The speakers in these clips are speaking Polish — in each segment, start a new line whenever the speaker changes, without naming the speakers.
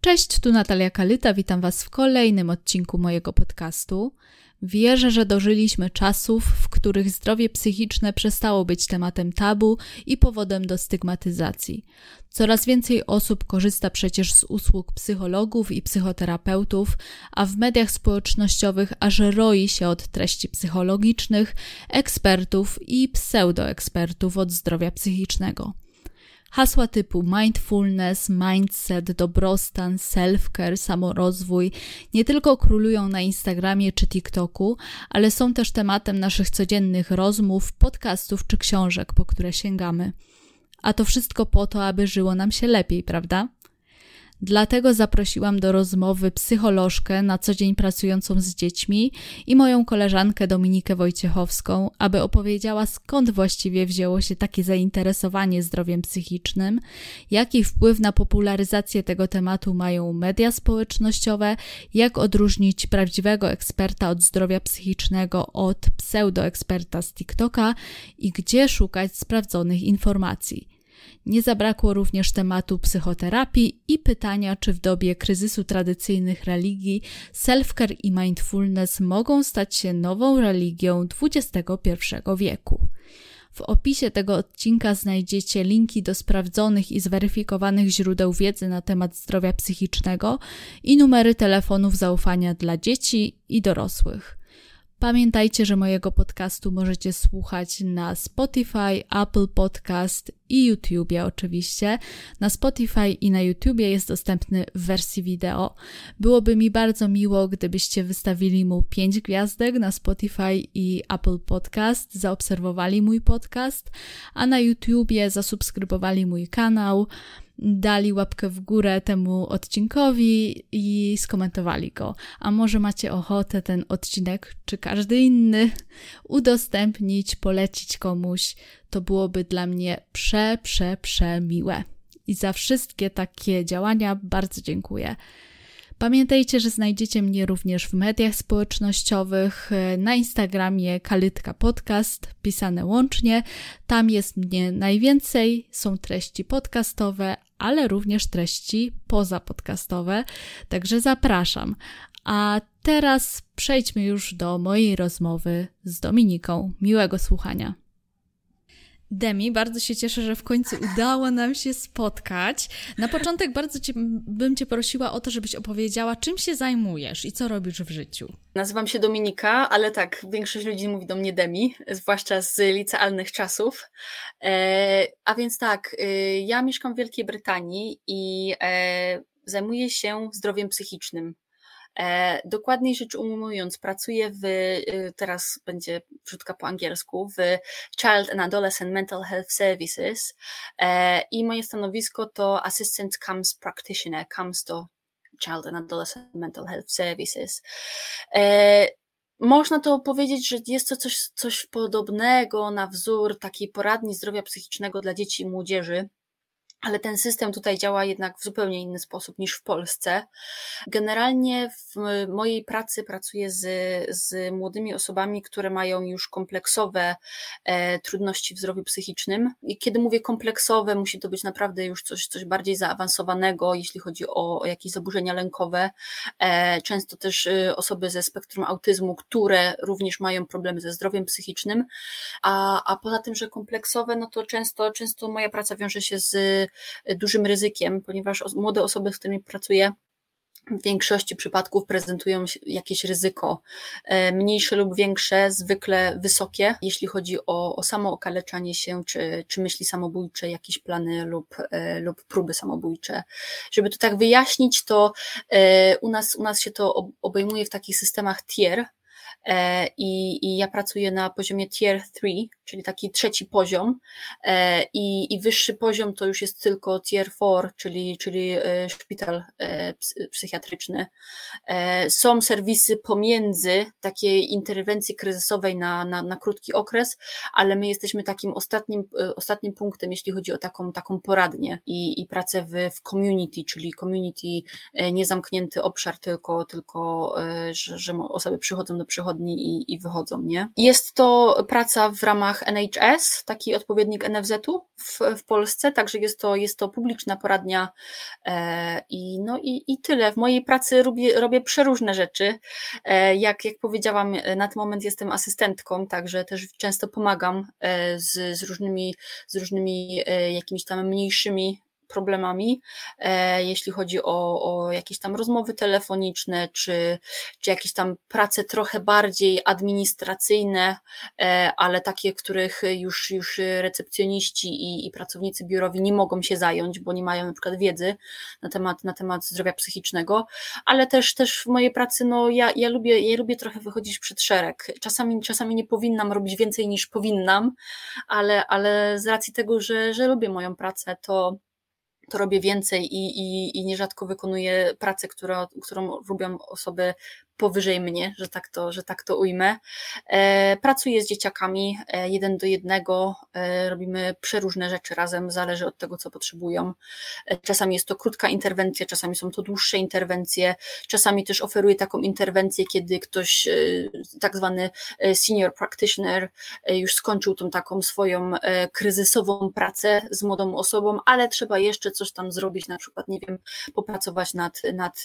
Cześć, tu Natalia Kalyta, witam Was w kolejnym odcinku mojego podcastu. Wierzę, że dożyliśmy czasów, w których zdrowie psychiczne przestało być tematem tabu i powodem do stygmatyzacji. Coraz więcej osób korzysta przecież z usług psychologów i psychoterapeutów, a w mediach społecznościowych aż roi się od treści psychologicznych, ekspertów i pseudoekspertów od zdrowia psychicznego. Hasła typu mindfulness, mindset, dobrostan, self-care, samorozwój nie tylko królują na Instagramie czy TikToku, ale są też tematem naszych codziennych rozmów, podcastów czy książek, po które sięgamy. A to wszystko po to, aby żyło nam się lepiej, prawda? Dlatego zaprosiłam do rozmowy psycholożkę na co dzień pracującą z dziećmi i moją koleżankę Dominikę Wojciechowską, aby opowiedziała skąd właściwie wzięło się takie zainteresowanie zdrowiem psychicznym, jaki wpływ na popularyzację tego tematu mają media społecznościowe, jak odróżnić prawdziwego eksperta od zdrowia psychicznego od pseudoeksperta z TikToka i gdzie szukać sprawdzonych informacji. Nie zabrakło również tematu psychoterapii i pytania, czy w dobie kryzysu tradycyjnych religii self-care i mindfulness mogą stać się nową religią XXI wieku. W opisie tego odcinka znajdziecie linki do sprawdzonych i zweryfikowanych źródeł wiedzy na temat zdrowia psychicznego i numery telefonów zaufania dla dzieci i dorosłych. Pamiętajcie, że mojego podcastu możecie słuchać na Spotify, Apple Podcast i YouTube oczywiście. Na Spotify i na YouTube jest dostępny w wersji wideo. Byłoby mi bardzo miło, gdybyście wystawili mu 5 gwiazdek na Spotify i Apple Podcast, zaobserwowali mój podcast, a na YouTubie zasubskrybowali mój kanał dali łapkę w górę temu odcinkowi i skomentowali go. A może macie ochotę ten odcinek, czy każdy inny, udostępnić, polecić komuś, to byłoby dla mnie prze, prze, prze miłe. I za wszystkie takie działania bardzo dziękuję. Pamiętajcie, że znajdziecie mnie również w mediach społecznościowych, na Instagramie Kalytka Podcast, pisane łącznie. Tam jest mnie najwięcej, są treści podcastowe, ale również treści pozapodcastowe, także zapraszam. A teraz przejdźmy już do mojej rozmowy z Dominiką. Miłego słuchania. Demi, bardzo się cieszę, że w końcu udało nam się spotkać. Na początek bardzo cię, bym Cię prosiła o to, żebyś opowiedziała, czym się zajmujesz i co robisz w życiu.
Nazywam się Dominika, ale tak, większość ludzi mówi do mnie Demi, zwłaszcza z licealnych czasów. E, a więc tak, e, ja mieszkam w Wielkiej Brytanii i e, zajmuję się zdrowiem psychicznym. E, dokładniej rzecz ujmując, pracuję w, y, teraz będzie wrzutka po angielsku, w Child and Adolescent Mental Health Services e, i moje stanowisko to Assistant CAMS Practitioner, CAMS to Child and Adolescent Mental Health Services. E, można to powiedzieć, że jest to coś, coś podobnego na wzór takiej poradni zdrowia psychicznego dla dzieci i młodzieży ale ten system tutaj działa jednak w zupełnie inny sposób niż w Polsce. Generalnie w mojej pracy pracuję z, z młodymi osobami, które mają już kompleksowe e, trudności w zdrowiu psychicznym. I kiedy mówię kompleksowe, musi to być naprawdę już coś, coś bardziej zaawansowanego, jeśli chodzi o, o jakieś zaburzenia lękowe. E, często też e, osoby ze spektrum autyzmu, które również mają problemy ze zdrowiem psychicznym. A, a poza tym, że kompleksowe, no to często, często moja praca wiąże się z dużym ryzykiem, ponieważ młode osoby, z którymi pracuję, w większości przypadków prezentują jakieś ryzyko, e, mniejsze lub większe, zwykle wysokie, jeśli chodzi o, o samo okaleczanie się, czy, czy myśli samobójcze, jakieś plany lub, e, lub próby samobójcze. Żeby to tak wyjaśnić, to e, u nas, u nas się to obejmuje w takich systemach tier, i, i ja pracuję na poziomie tier 3, czyli taki trzeci poziom e, i, i wyższy poziom to już jest tylko tier 4, czyli, czyli e, szpital psychiatryczny. Są serwisy pomiędzy takiej interwencji kryzysowej na, na, na krótki okres, ale my jesteśmy takim ostatnim, ostatnim punktem, jeśli chodzi o taką, taką poradnię i, i pracę w, w community, czyli community niezamknięty obszar, tylko, tylko że, że osoby przychodzą do przychodni i, i wychodzą, nie? Jest to praca w ramach ramach NHS, taki odpowiednik NFZ-u w, w Polsce, także jest to, jest to publiczna poradnia e, i, no i, i tyle. W mojej pracy robię, robię przeróżne rzeczy. E, jak, jak powiedziałam, na ten moment jestem asystentką, także też często pomagam e, z, z różnymi, z różnymi e, jakimiś tam mniejszymi problemami, e, jeśli chodzi o, o jakieś tam rozmowy telefoniczne, czy, czy jakieś tam prace trochę bardziej administracyjne, e, ale takie, których już, już recepcjoniści i, i pracownicy biurowi nie mogą się zająć, bo nie mają na przykład wiedzy na temat, na temat zdrowia psychicznego, ale też, też w mojej pracy, no ja, ja lubię, ja lubię trochę wychodzić przed szereg. Czasami, czasami nie powinnam robić więcej niż powinnam, ale, ale z racji tego, że, że lubię moją pracę, to, to robię więcej i, i, i nierzadko wykonuję pracę, która, którą robią osoby powyżej mnie, że tak to, że tak to ujmę. E, pracuję z dzieciakami e, jeden do jednego, e, robimy przeróżne rzeczy razem, zależy od tego, co potrzebują. Czasami jest to krótka interwencja, czasami są to dłuższe interwencje, czasami też oferuję taką interwencję, kiedy ktoś, tak zwany senior practitioner, już skończył tą taką swoją kryzysową pracę z młodą osobą, ale trzeba jeszcze coś tam zrobić, na przykład, nie wiem, popracować nad, nad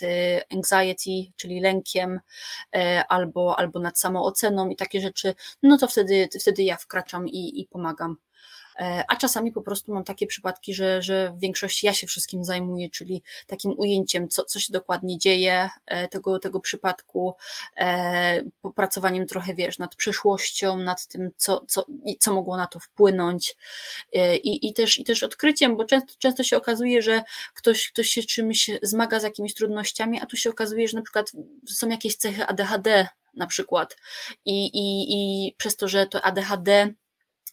anxiety, czyli lękiem, albo, albo nad samooceną i takie rzeczy, no to wtedy, wtedy ja wkraczam i, i pomagam. E, a czasami po prostu mam takie przypadki, że, że w większości ja się wszystkim zajmuję, czyli takim ujęciem, co, co się dokładnie dzieje e, tego, tego przypadku, e, popracowaniem trochę, wiesz, nad przeszłością, nad tym, co, co, co mogło na to wpłynąć. I, i, też, i też odkryciem, bo często, często się okazuje, że ktoś, ktoś się czymś zmaga z jakimiś trudnościami, a tu się okazuje, że na przykład są jakieś cechy ADHD na przykład. I, i, i przez to, że to ADHD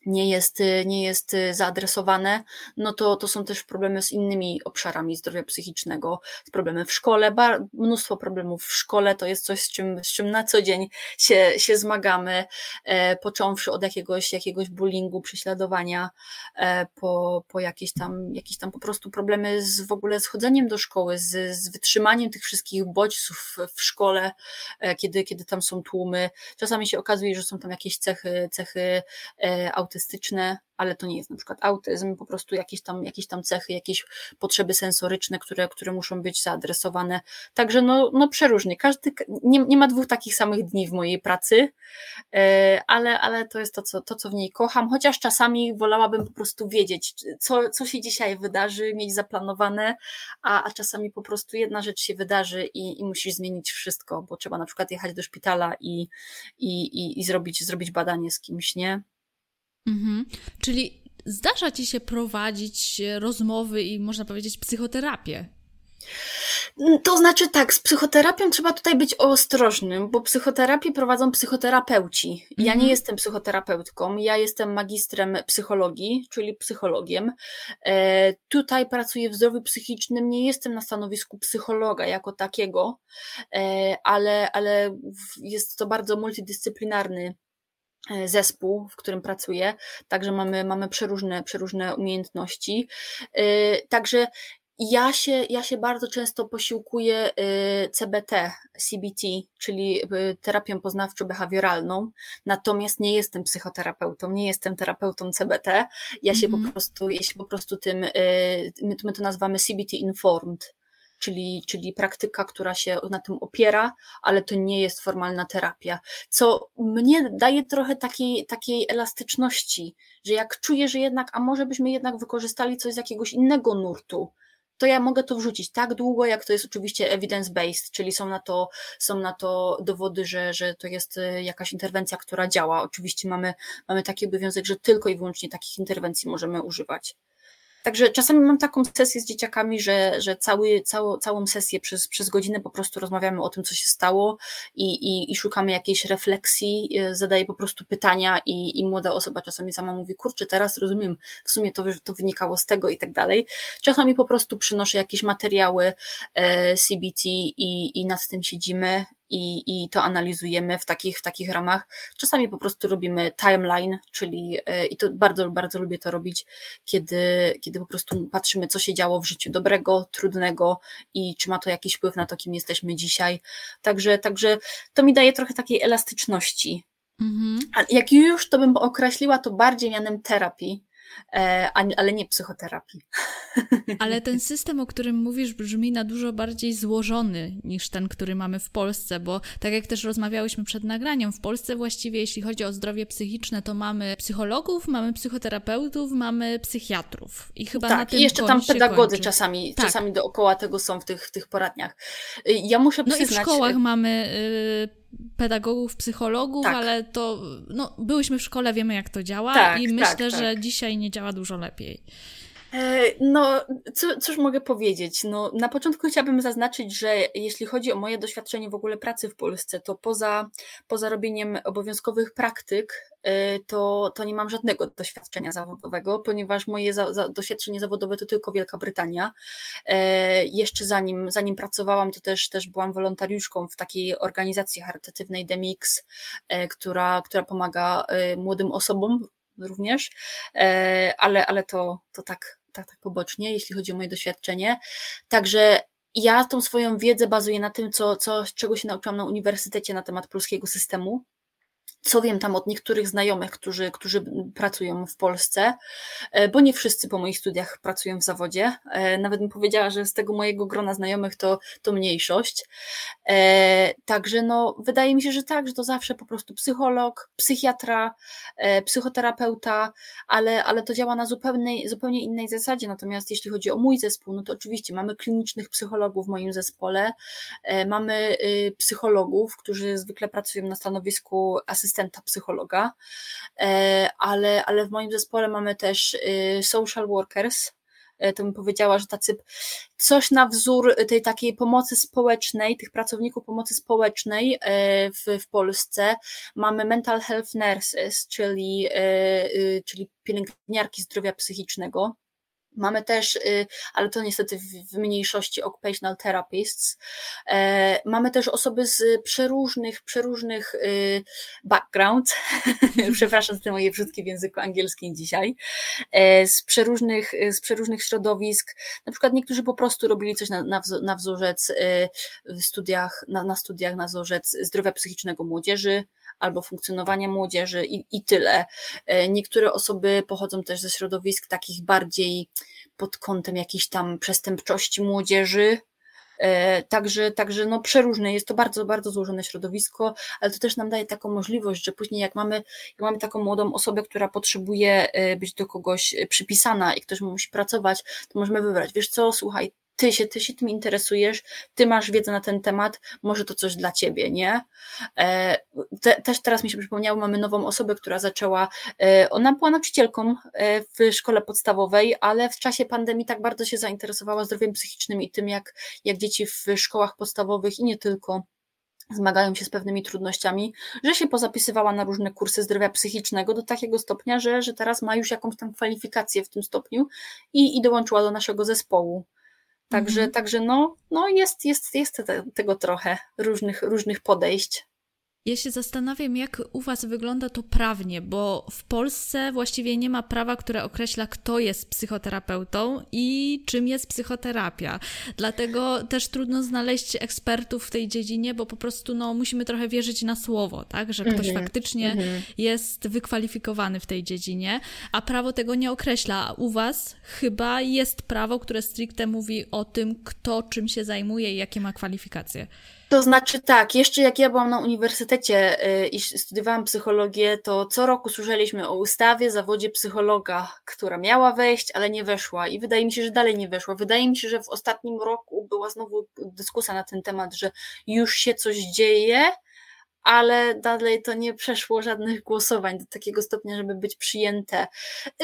nie jest, y, nie jest y, zaadresowane, no to, to są też problemy z innymi obszarami zdrowia psychicznego, problemy w szkole, mnóstwo problemów w szkole, to jest coś, z czym, z czym na co dzień się, się zmagamy, e, począwszy od jakiegoś, jakiegoś bullyingu, prześladowania, e, po, po jakieś tam, jakieś tam po prostu problemy z w ogóle z chodzeniem do szkoły, z, z wytrzymaniem tych wszystkich bodźców w, szkole, e, kiedy, kiedy tam są tłumy. Czasami się okazuje, że są tam jakieś cechy, cechy e, autystyczne, ale to nie jest na przykład autyzm, po prostu jakieś tam, jakieś tam cechy, jakieś potrzeby sensoryczne, które, które muszą być zaadresowane. Także no, no przeróżnie. Każdy, nie, nie ma dwóch takich samych dni w mojej pracy, e, ale, ale to jest to co, to, co w niej kocham, chociaż czasami wolałabym po prostu wiedzieć, co, co się dzisiaj wydarzy, mieć zaplanowane, a, a czasami po prostu jedna rzecz się wydarzy i, i musisz zmienić wszystko, bo trzeba na przykład jechać do szpitala i, i, i, i zrobić, zrobić badanie z kimś, nie?
Mhm. Czyli zdarza ci się prowadzić rozmowy i można powiedzieć psychoterapię?
To znaczy tak, z psychoterapią trzeba tutaj być ostrożnym, bo psychoterapię prowadzą psychoterapeuci. Ja nie mhm. jestem psychoterapeutką, ja jestem magistrem psychologii, czyli psychologiem. E, tutaj pracuję w zdrowiu psychicznym, nie jestem na stanowisku psychologa jako takiego, e, ale, ale jest to bardzo multidyscyplinarny E, zespół, w którym pracuję, także mamy, mamy przeróżne, przeróżne umiejętności. E, także ja się, ja się bardzo często posiłkuję e, CBT, CBT, czyli terapią poznawczo-behawioralną, natomiast nie jestem psychoterapeutą, nie jestem terapeutą CBT. Ja się mm -hmm. po mhm. prostu, ja się po prostu tym, my to nazywamy CBT informed, czyli, czyli praktyka, która się na tym opiera, ale to nie jest formalna terapia, co mnie daje trochę takiej, takiej elastyczności, że jak czuję, że jednak, a może byśmy jednak wykorzystali coś z jakiegoś innego nurtu, to ja mogę to wrzucić tak długo, jak to jest oczywiście evidence-based, czyli są na to, są na to dowody, że, że to jest e, jakaś interwencja, która działa. Oczywiście mamy, mamy taki obowiązek, że tylko i wyłącznie takich interwencji możemy używać. Także czasami mam taką sesję z dzieciakami, że, że cały, całą, całą sesję przez, przez godzinę po prostu rozmawiamy o tym, co się stało i, i, i szukamy jakiejś refleksji, e, zadaję po prostu pytania i, i młoda osoba czasami sama mówi, kurczę, teraz rozumiem, w sumie to, to wynikało z tego i tak dalej. Czasami po prostu przynoszę jakieś materiały e, CBT i, i nad tym siedzimy i, i to analizujemy w takich, w takich ramach. Czasami po prostu robimy timeline, czyli e, i to bardzo, bardzo lubię to robić, kiedy, kiedy po prostu patrzymy, co się działo w życiu dobrego, trudnego i czy ma to jakiś wpływ na to, kim jesteśmy dzisiaj. Także, także to mi daje trochę takiej elastyczności Mhm. Jak już, to bym określiła to bardziej mianem terapii, ale nie psychoterapii.
Ale ten system, o którym mówisz, brzmi na dużo bardziej złożony niż ten, który mamy w Polsce, bo tak jak też rozmawiałyśmy przed nagraniem, w Polsce właściwie, jeśli chodzi o zdrowie psychiczne, to mamy psychologów, mamy psychoterapeutów, mamy psychiatrów.
I chyba tak, na tym i jeszcze tam pedagodzy czasami, tak. czasami dookoła tego są w tych, w tych poradniach. Y, ja muszę przyznać...
No i w szkołach mamy... Yy, pedagogów, psychologów, tak. ale to no, byłyśmy w szkole, wiemy jak to działa tak, i myślę, tak, że tak. dzisiaj nie działa dużo lepiej.
E, no, co, cóż mogę powiedzieć? No, na początku chciałabym zaznaczyć, że jeśli chodzi o moje doświadczenie w ogóle pracy w Polsce, to poza, poza robieniem obowiązkowych praktyk, e, to, to nie mam żadnego doświadczenia zawodowego, ponieważ moje za, za, doświadczenie zawodowe to tylko Wielka Brytania. E, jeszcze zanim, zanim pracowałam, to też, też byłam wolontariuszką w takiej organizacji charytatywnej Demix, która, która pomaga młodym osobom również, ale, ale to, to tak tak, tak pobocznie, jeśli chodzi o moje doświadczenie. Także ja tą swoją wiedzę bazuję na tym, co, co, czego się nauczyłam na uniwersytecie na temat polskiego systemu co wiem tam od niektórych znajomych, którzy, którzy pracują w Polsce, e, bo nie wszyscy po moich studiach pracują w zawodzie. E, nawet bym powiedziała, że z tego mojego grona znajomych to, to mniejszość. E, także no, wydaje mi się, że tak, że to zawsze po prostu psycholog, psychiatra, psychoterapeuta, ale, ale to działa na zupełnie, zupełnie innej zasadzie. Natomiast jeśli chodzi o mój zespół, no to oczywiście mamy klinicznych psychologów w moim zespole, mamy y, psychologów, którzy zwykle pracują na stanowisku asystenta asystenta psychologa, e, ale, ale w moim zespole mamy też y, social workers, e, to bym powiedziała, że tacy coś na wzór tej takiej pomocy społecznej, tych pracowników pomocy społecznej e, w, w Polsce. Mamy mental health nurses, czyli, y, czyli pielęgniarki zdrowia psychicznego. Mamy też, y, ale to niestety w mniejszości occupational therapists. E, mamy też osoby z przeróżnych, przeróżnych y, background, przepraszam za te moje wrzutki w języku angielskim dzisiaj, e, z przeróżnych, z przeróżnych środowisk. Na przykład niektórzy po prostu robili coś na, na wzorzec y, w studiach, na, na studiach na wzorzec zdrowia psychicznego młodzieży, albo funkcjonowania młodzieży i, i tyle. E, niektóre osoby pochodzą też ze środowisk takich bardziej pod kątem jakiejś tam przestępczości młodzieży, e, Także, także no przeróżne, jest to bardzo, bardzo złożone środowisko, ale to też nam daje taką możliwość, że później jak mamy, jak mamy taką młodą osobę, która potrzebuje e, być do kogoś przypisana i ktoś musi pracować, to możemy wybrać, wiesz co, słuchaj, ty się, ty się tym interesujesz, ty masz wiedzę na ten temat, może to coś dla ciebie, nie? E, te, też teraz mi się przypomniało, mamy nową osobę, która zaczęła, e, ona była nauczycielką e, w szkole podstawowej, ale w czasie pandemii tak bardzo się zainteresowała zdrowiem psychicznym i tym, jak, jak dzieci w szkołach podstawowych i nie tylko zmagają się z pewnymi trudnościami, że się pozapisywała na różne kursy zdrowia psychicznego do takiego stopnia, że, że teraz ma już jakąś tam kwalifikację w tym stopniu i, i dołączyła do naszego zespołu. Także, mhm. także no, no jest, jest, jest tego trochę, różnych, różnych podejść.
Ja się zastanawiam, jak u Was wygląda to prawnie, bo w Polsce właściwie nie ma prawa, które określa, kto jest psychoterapeutą i czym jest psychoterapia. Dlatego też trudno znaleźć ekspertów w tej dziedzinie, bo po prostu no, musimy trochę wierzyć na słowo, tak? że ktoś -hmm. faktycznie -hmm. jest wykwalifikowany w tej dziedzinie, a prawo tego nie określa. U Was chyba jest prawo, które stricte mówi o tym, kto czym się zajmuje i jakie ma kwalifikacje.
To znaczy tak, jeszcze jak ja byłam na uniwersytecie y, i studiowałam psychologię, to co roku słyszeliśmy o ustawie, zawodzie psychologa, która miała wejść, ale nie weszła i wydaje mi się, że dalej nie weszła. Wydaje mi się, że w ostatnim roku była znowu dyskusja na ten temat, że już się coś dzieje, ale dalej to nie przeszło żadnych głosowań do takiego stopnia, żeby być przyjęte.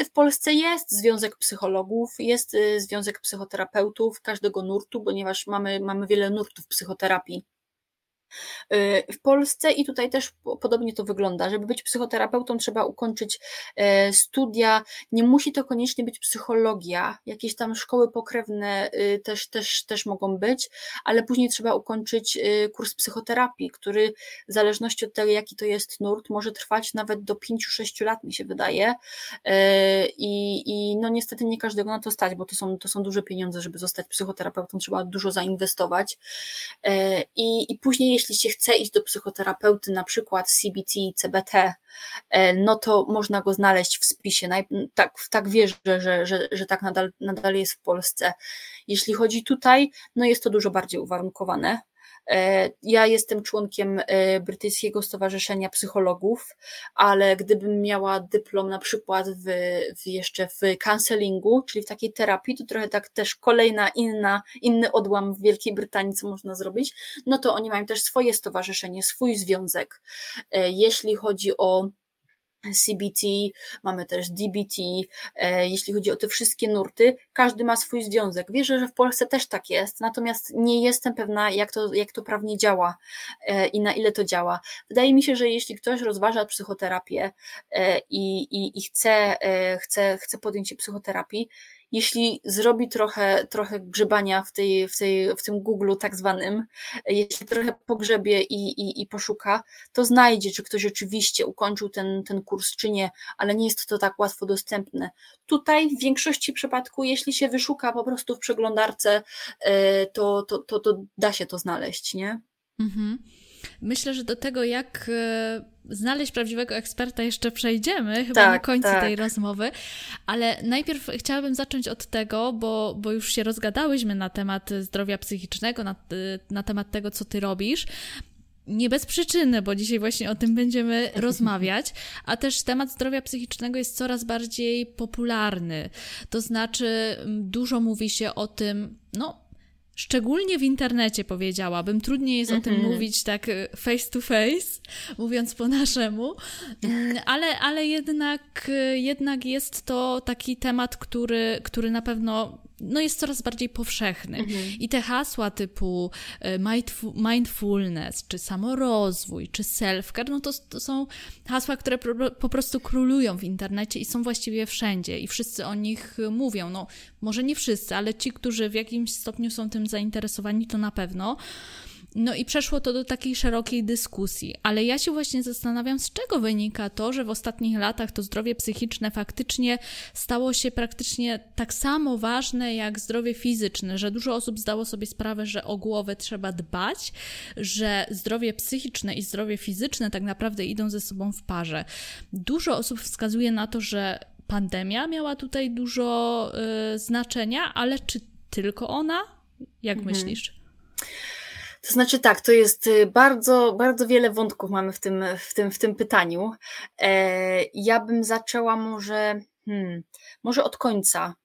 W Polsce jest Związek Psychologów, jest y, Związek Psychoterapeutów każdego nurtu, ponieważ mamy, mamy wiele nurtów psychoterapii Y, w Polsce i tutaj też podobnie to wygląda. Żeby być psychoterapeutą, trzeba ukończyć e, studia. Nie musi to koniecznie być psychologia, jakieś tam szkoły pokrewne y, też, też, też mogą być, ale później trzeba ukończyć y, kurs psychoterapii, który w zależności od tego, jaki to jest nurt, może trwać nawet do 5-6 lat, mi się wydaje. E, I, I no niestety nie każdego na to stać, bo to są, to są duże pieniądze, żeby zostać psychoterapeutą, trzeba dużo zainwestować. E, I, i później, jeśli się chce iść do psychoterapeuty, na przykład CBT, CBT, e, no to można go znaleźć w spisie. Tak, tak wierzę, że, że, że tak nadal, nadal jest w Polsce. Jeśli chodzi tutaj, no jest to dużo bardziej uwarunkowane. E, ja jestem członkiem e, Brytyjskiego Stowarzyszenia Psychologów, ale gdybym miała dyplom na przykład w, w jeszcze w counselingu, czyli w takiej terapii, to trochę tak też kolejna inna, inny odłam w Wielkiej Brytanii, co można zrobić, no to oni mają też swoje stowarzyszenie, swój związek. E, jeśli chodzi o CBT, mamy też DBT, e, jeśli chodzi o te wszystkie nurty, każdy ma swój związek. Wierzę, że w Polsce też tak jest, natomiast nie jestem pewna, jak to, jak to prawnie działa e, i na ile to działa. Wydaje mi się, że jeśli ktoś rozważa psychoterapię e, i, i, i chce, chce, chce podjąć się psychoterapii, jeśli zrobi trochę, trochę grzebania w, tej, w, tej, w tym Google tak zwanym, jeśli trochę pogrzebie i, i, i poszuka, to znajdzie, czy ktoś rzeczywiście ukończył ten, ten kurs, czy nie, ale nie jest to tak łatwo dostępne. Tutaj w większości przypadków, jeśli się wyszuka po prostu w przeglądarce, to, to, to, to da się to znaleźć, nie? Mhm.
Myślę, że do tego, jak e, znaleźć prawdziwego eksperta, jeszcze przejdziemy chyba tak, na końcu tak. tej rozmowy, ale najpierw chciałabym zacząć od tego, bo, bo już się rozgadałyśmy na temat zdrowia psychicznego, na, na temat tego, co ty robisz nie bez przyczyny, bo dzisiaj właśnie o tym będziemy rozmawiać, a też temat zdrowia psychicznego jest coraz bardziej popularny. To znaczy, dużo mówi się o tym, no, Szczególnie w internecie powiedziałabym. Trudniej jest mm -hmm. o tym mhm. mówić tak e, face to face, mówiąc po naszemu, mm, ale, ale jednak, e, jednak jest to taki temat, który, który na pewno no jest coraz bardziej powszechny. Mhm. I te hasła typu e, mindfulness, czy samorozwój, czy self-care, no to, to są hasła, które po prostu królują w internecie i są właściwie wszędzie i wszyscy o nich mówią. No, może nie wszyscy, ale ci, którzy w jakimś stopniu są tym zainteresowani, to na pewno. No i przeszło to do takiej szerokiej dyskusji, ale ja się właśnie zastanawiam, z czego wynika to, że w ostatnich latach to zdrowie psychiczne faktycznie stało się praktycznie tak samo ważne jak zdrowie fizyczne, że dużo osób zdało sobie sprawę, że o głowę trzeba dbać, że zdrowie psychiczne i zdrowie fizyczne tak naprawdę idą ze sobą w parze. Dużo osób wskazuje na to, że pandemia miała tutaj dużo y, znaczenia, ale czy tylko ona? Jak mhm. myślisz?
To znaczy tak, to jest y, bardzo, bardzo wiele wątków mamy w tym, w tym, w tym pytaniu. E, ja bym zaczęła może, hmm, może od końca.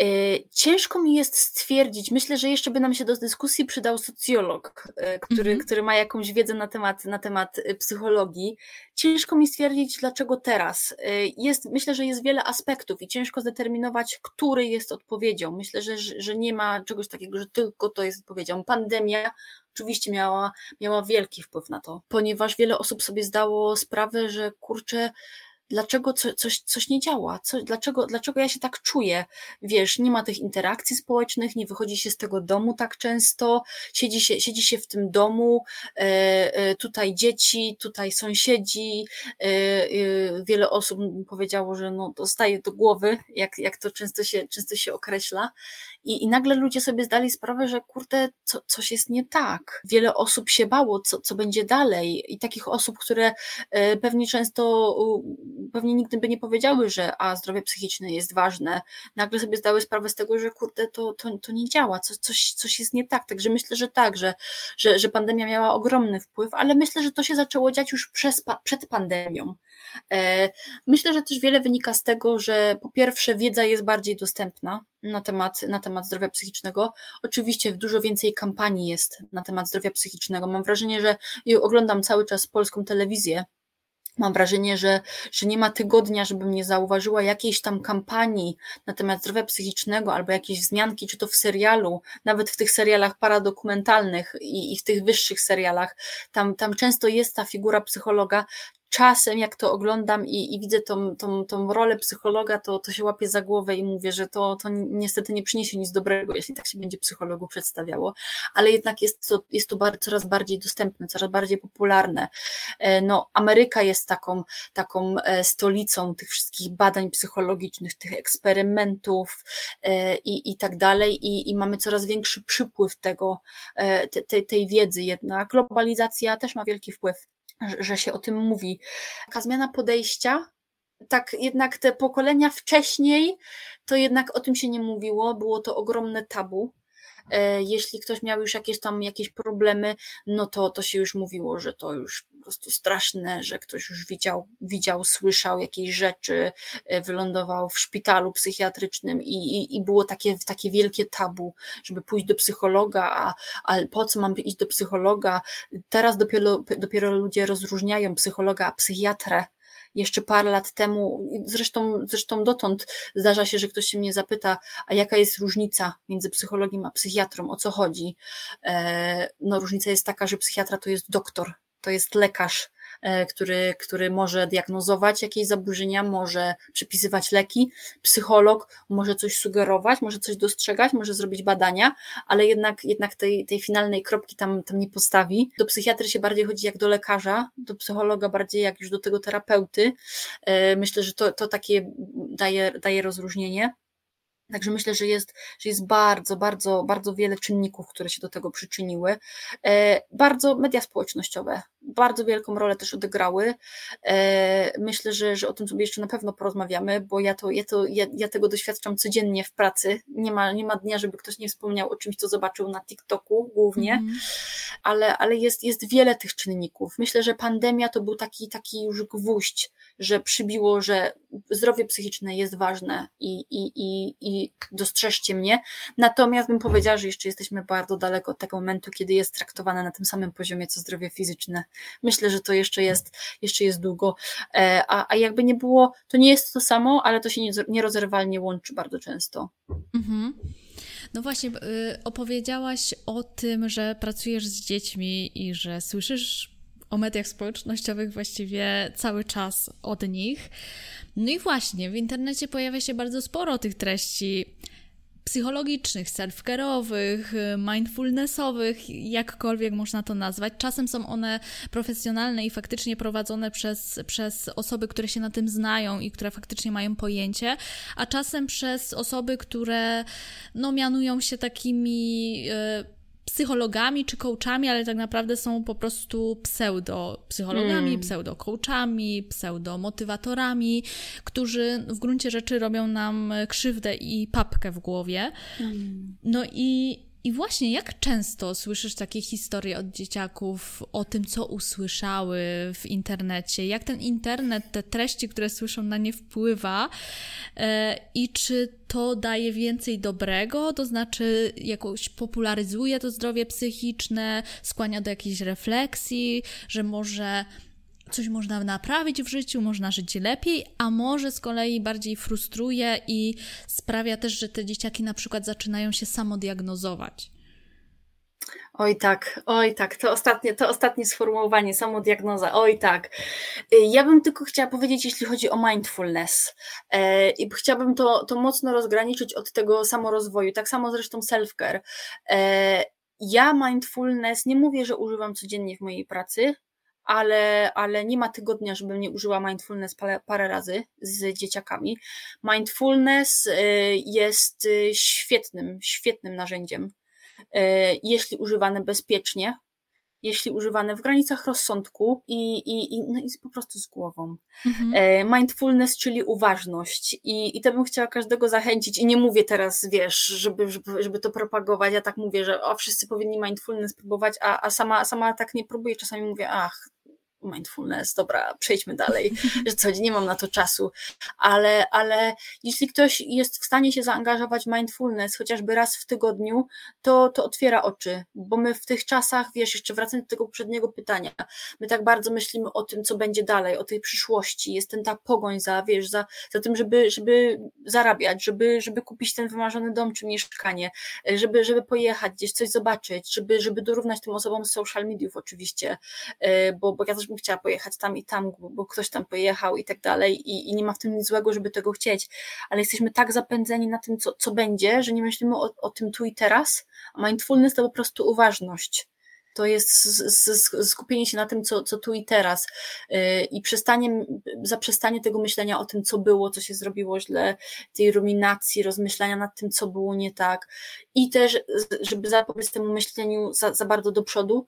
E, ciężko mi jest stwierdzić, myślę, że jeszcze by nam się do dyskusji przydał socjolog, e, który, mm -hmm. który ma jakąś wiedzę na temat, na temat e, psychologii. Ciężko mi stwierdzić, dlaczego teraz. Jest, myślę, że jest wiele aspektów i ciężko zdeterminować, który jest odpowiedzią. Myślę, że, że nie ma czegoś takiego, że tylko to jest odpowiedzią. Pandemia oczywiście miała, miała wielki wpływ na to, ponieważ wiele osób sobie zdało sprawę, że kurczę, dlaczego co, coś, coś nie działa, co, dlaczego, dlaczego ja się tak czuję, wiesz, nie ma tych interakcji społecznych, nie wychodzi się z tego domu tak często, siedzi się, siedzi się w tym domu, e, e, tutaj dzieci, tutaj sąsiedzi, e, e wiele osób powiedziało, że no, dostaje do głowy, jak, jak to często się, często się określa i, i nagle ludzie sobie zdali sprawę, że kurde, co, coś jest nie tak. Wiele osób się bało, co, co będzie dalej i takich osób, które e, pewnie często pewnie nigdy by nie powiedziały, że a zdrowie psychiczne jest ważne, nagle sobie zdały sprawę z tego, że kurde, to, to, to nie działa, co, coś, coś jest nie tak. Także myślę, że tak, że, że, że pandemia miała ogromny wpływ, ale myślę, że to się zaczęło dziać już przez, przed pandemią. E, myślę, że też wiele wynika z tego, że po pierwsze wiedza jest bardziej dostępna na temat, na temat zdrowia psychicznego. Oczywiście dużo więcej kampanii jest na temat zdrowia psychicznego. Mam wrażenie, że oglądam cały czas polską telewizję Mam wrażenie, że, że nie ma tygodnia, żebym nie zauważyła jakiejś tam kampanii na temat zdrowia psychicznego albo jakiejś wzmianki, czy to w serialu, nawet w tych serialach paradokumentalnych i, i w tych wyższych serialach. Tam, tam często jest ta figura psychologa, czasem jak to oglądam i, i widzę tą, tą, tą rolę psychologa, to, to się łapię za głowę i mówię, że to, to niestety nie przyniesie nic dobrego, jeśli tak się będzie psychologu przedstawiało, ale jednak jest to, jest to bar, coraz bardziej dostępne, coraz bardziej popularne. E, no, Ameryka jest taką, taką e, stolicą tych wszystkich badań psychologicznych, tych eksperymentów e, i, i tak dalej i, i mamy coraz większy przypływ tego, tej, tej wiedzy jednak. Globalizacja też ma wielki wpływ że się o tym mówi. Taka zmiana podejścia, tak jednak te pokolenia wcześniej, to jednak o tym się nie mówiło, było to ogromne tabu. E, jeśli ktoś miał już jakieś tam jakieś problemy, no to, to się już mówiło, że to już po prostu straszne, że ktoś już widział, widział słyszał jakieś rzeczy, e, wylądował w szpitalu psychiatrycznym i, i, i było takie, takie wielkie tabu, żeby pójść do psychologa, a, a po co mam iść do psychologa? Teraz dopiero, dopiero ludzie rozróżniają psychologa psychiatrę jeszcze parę lat temu, zresztą, zresztą dotąd zdarza się, że ktoś się mnie zapyta, a jaka jest różnica między psychologiem a psychiatrą, o co chodzi? E, no, różnica jest taka, że psychiatra to jest doktor, to jest lekarz, który, który może diagnozować jakieś zaburzenia, może przypisywać leki, psycholog może coś sugerować, może coś dostrzegać, może zrobić badania, ale jednak, jednak tej, tej finalnej kropki tam, tam nie postawi. Do psychiatry się bardziej chodzi jak do lekarza, do psychologa bardziej jak już do tego terapeuty. E, myślę, że to, to takie daje, daje rozróżnienie. Także myślę, że jest, że jest bardzo, bardzo, bardzo wiele czynników, które się do tego przyczyniły. E, bardzo media społecznościowe bardzo wielką rolę też odegrały. E, myślę, że, że o tym sobie jeszcze na pewno porozmawiamy, bo ja, to, ja, to, ja, ja tego doświadczam codziennie w pracy. Nie ma, nie ma dnia, żeby ktoś nie wspomniał o czymś, co zobaczył na TikToku głównie, mm. ale, ale jest, jest wiele tych czynników. Myślę, że pandemia to był taki, taki już gwóźdź, że przybiło, że zdrowie psychiczne jest ważne i, i, i, i dostrzeżcie mnie. Natomiast bym powiedziała, że jeszcze jesteśmy bardzo daleko od tego momentu, kiedy jest traktowane na tym samym poziomie co zdrowie fizyczne. Myślę, że to jeszcze jest, jeszcze jest długo. E, a, a jakby nie było, to nie jest to samo, ale to się nierozerwalnie łączy bardzo często. Mhm.
No właśnie, y, opowiedziałaś o tym, że pracujesz z dziećmi i że słyszysz o mediach społecznościowych właściwie cały czas od nich. No i właśnie, w internecie pojawia się bardzo sporo tych treści psychologicznych, self-care'owych, mindfulnessowych, jakkolwiek można to nazwać. Czasem są one profesjonalne i faktycznie prowadzone przez, przez osoby, które się na tym znają i które faktycznie mają pojęcie, a czasem przez osoby, które no, mianują się takimi. Yy, psychologami czy coachami, ale tak naprawdę są po prostu pseudo-psychologami, hmm. pseudo-coachami, pseudo-motywatorami, którzy w gruncie rzeczy robią nam krzywdę i papkę w głowie. Hmm. No i i właśnie, jak często słyszysz takie historie od dzieciaków o tym, co usłyszały w internecie? Jak ten internet, te treści, które słyszą na nie wpływa? E, I czy to daje więcej dobrego, to znaczy jakoś popularyzuje to zdrowie psychiczne, skłania do jakiejś refleksji, że może coś można naprawić w życiu, można żyć lepiej, a może z kolei bardziej frustruje i sprawia też, że te dzieciaki na przykład zaczynają się samodiagnozować.
Oj tak, oj tak, to ostatnie, to ostatnie sformułowanie, samodiagnoza, oj tak. Ja bym tylko chciała powiedzieć, jeśli chodzi o mindfulness, e, i chciałabym to, to mocno rozgraniczyć od tego samorozwoju, tak samo zresztą self-care. E, ja mindfulness nie mówię, że używam codziennie w mojej pracy, ale, ale nie ma tygodnia, żebym nie użyła mindfulness parę, parę razy z dzieciakami. Mindfulness y, jest y, świetnym, świetnym narzędziem, y, jeśli używane bezpiecznie, jeśli używane w granicach rozsądku i, i, i, no i po prostu z głową. Mhm. E, mindfulness, czyli uważność. I, I to bym chciała każdego zachęcić. I nie mówię teraz, wiesz, żeby, żeby, żeby to propagować. Ja tak mówię, że o, wszyscy powinni mindfulness próbować, a, a sama, sama tak nie próbuję. Czasami mówię, ach, mindfulness, dobra, przejdźmy dalej, że co, nie mam na to czasu, ale, ale jeśli ktoś jest w stanie się zaangażować w mindfulness chociażby raz w tygodniu, to, to otwiera oczy, bo my w tych czasach, wiesz, jeszcze wracając do tego poprzedniego pytania, my tak bardzo myślimy o tym, co będzie dalej, o tej przyszłości, jest ten ta pogoń za, wiesz, za, za tym, żeby, żeby zarabiać, żeby, żeby kupić ten wymarzony dom czy mieszkanie, żeby, żeby pojechać gdzieś coś zobaczyć, żeby, żeby dorównać tym osobom z social mediów oczywiście, bo, bo ja też bym chciała pojechać tam i tam, bo ktoś tam pojechał i tak dalej i, i nie ma w tym nic złego, żeby tego chcieć, ale jesteśmy tak zapędzeni na tym, co, co będzie, że nie myślimy o, o tym tu i teraz, a mindfulness to po prostu uważność. To jest skupienie się na tym, co, co tu i teraz. Y, i przestanie, zaprzestanie tego myślenia o tym, co było, co się zrobiło źle, tej ruminacji, rozmyślania nad tym, co było nie tak. I też, żeby zapobiec temu myśleniu za, za bardzo do przodu,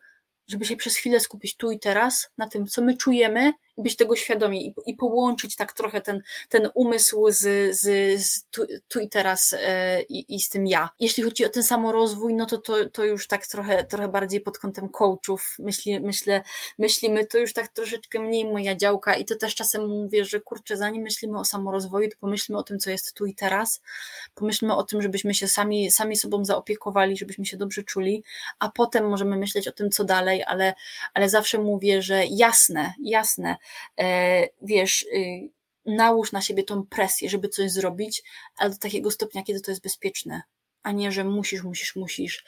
żeby się przez chwilę skupić tu i teraz na tym, co my czujemy być tego świadomi i, i połączyć tak trochę ten, ten umysł z, z, z tu, tu, i teraz e, i, i, z tym ja. Jeśli chodzi o ten samorozwój, no to, to, to już tak trochę, trochę bardziej pod kątem coachów myśli, myślę, myślimy, to już tak troszeczkę mniej moja działka i to też czasem mówię, że kurczę, zanim myślimy o samorozwoju, to pomyślmy o tym, co jest tu i teraz, pomyślmy o tym, żebyśmy się sami, sami sobą zaopiekowali, żebyśmy się dobrze czuli, a potem możemy myśleć o tym, co dalej, ale, ale zawsze mówię, że jasne, jasne, wiesz, y, nałóż na siebie tą presję, żeby coś zrobić, ale do takiego stopnia, kiedy to jest bezpieczne, a nie, że musisz, musisz, musisz.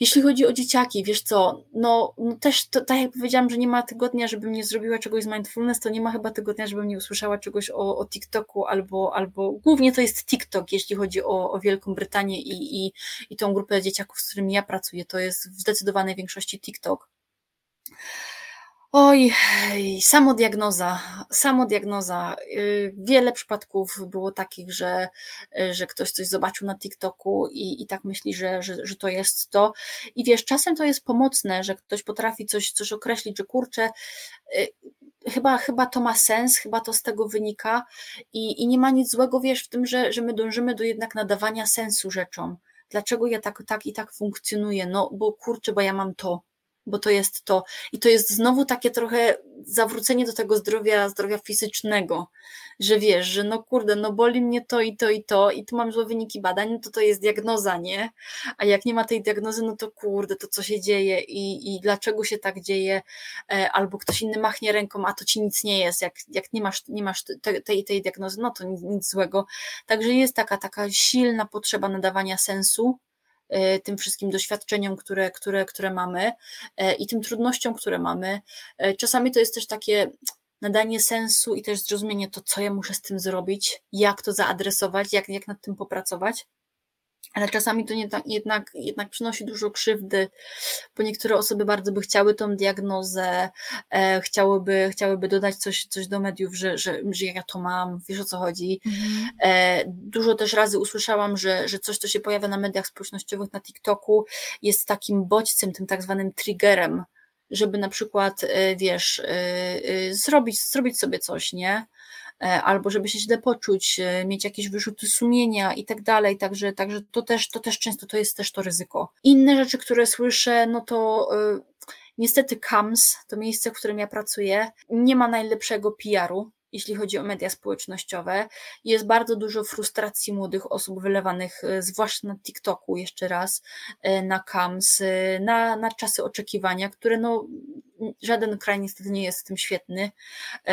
Jeśli chodzi o dzieciaki, wiesz co, no, no też to, tak jak powiedziałam, że nie ma tygodnia, żebym nie zrobiła czegoś z mindfulness, to nie ma chyba tygodnia, żebym nie usłyszała czegoś o, o TikToku albo, albo głównie to jest TikTok, jeśli chodzi o, o Wielką Brytanię i, i, i tą grupę dzieciaków, z którymi ja pracuję, to jest w zdecydowanej większości TikTok. Oj, samodiagnoza, samodiagnoza. Y, wiele przypadków było takich, że, y, że ktoś coś zobaczył na TikToku i, i tak myśli, że, że, że to jest to. I wiesz, czasem to jest pomocne, że ktoś potrafi coś, coś określić, że kurczę, y, chyba, chyba to ma sens, chyba to z tego wynika i, i nie ma nic złego, wiesz, w tym, że, że my dążymy do jednak nadawania sensu rzeczom. Dlaczego ja tak, tak i tak funkcjonuję? No, bo kurczę, bo ja mam to bo to jest to. I to jest znowu takie trochę zawrócenie do tego zdrowia, zdrowia fizycznego, że wiesz, że no kurde, no boli mnie to i to i to i tu mam złe wyniki badań, no to to jest diagnoza, nie? A jak nie ma tej diagnozy, no to kurde, to co się dzieje i, i dlaczego się tak dzieje, e, albo ktoś inny machnie ręką, a to ci nic nie jest, jak, jak nie masz, nie masz tej, tej, tej diagnozy, no to nic, nic złego. Także jest taka, taka silna potrzeba nadawania sensu tym wszystkim doświadczeniom, które, które, które mamy e, i tym trudnościom, które mamy. E, czasami to jest też takie nadanie sensu i też zrozumienie to, co ja muszę z tym zrobić, jak to zaadresować, jak, jak nad tym popracować ale czasami to nie, jednak, jednak przynosi dużo krzywdy, bo niektóre osoby bardzo by chciały tą diagnozę, e, chciałyby, chciałyby dodać coś, coś do mediów, że, że, że ja to mam, wiesz o co chodzi. Mhm. E, dużo też razy usłyszałam, że, że coś, co się pojawia na mediach społecznościowych, na TikToku, jest takim bodźcem, tym tak zwanym triggerem, żeby na przykład, e, wiesz, e, e, zrobić, zrobić sobie coś, nie? E, albo żeby się źle poczuć, e, mieć jakieś wyrzuty sumienia i tak dalej, także, także to też, to też często to jest też to ryzyko. Inne rzeczy, które słyszę, no to e, niestety KAMS, to miejsce, w którym ja pracuję, nie ma najlepszego PR-u, jeśli chodzi o media społecznościowe. Jest bardzo dużo frustracji młodych osób wylewanych, zwłaszcza na TikToku, jeszcze raz, na KAMS, na, na czasy oczekiwania, które no, żaden kraj niestety nie jest w tym świetny, e,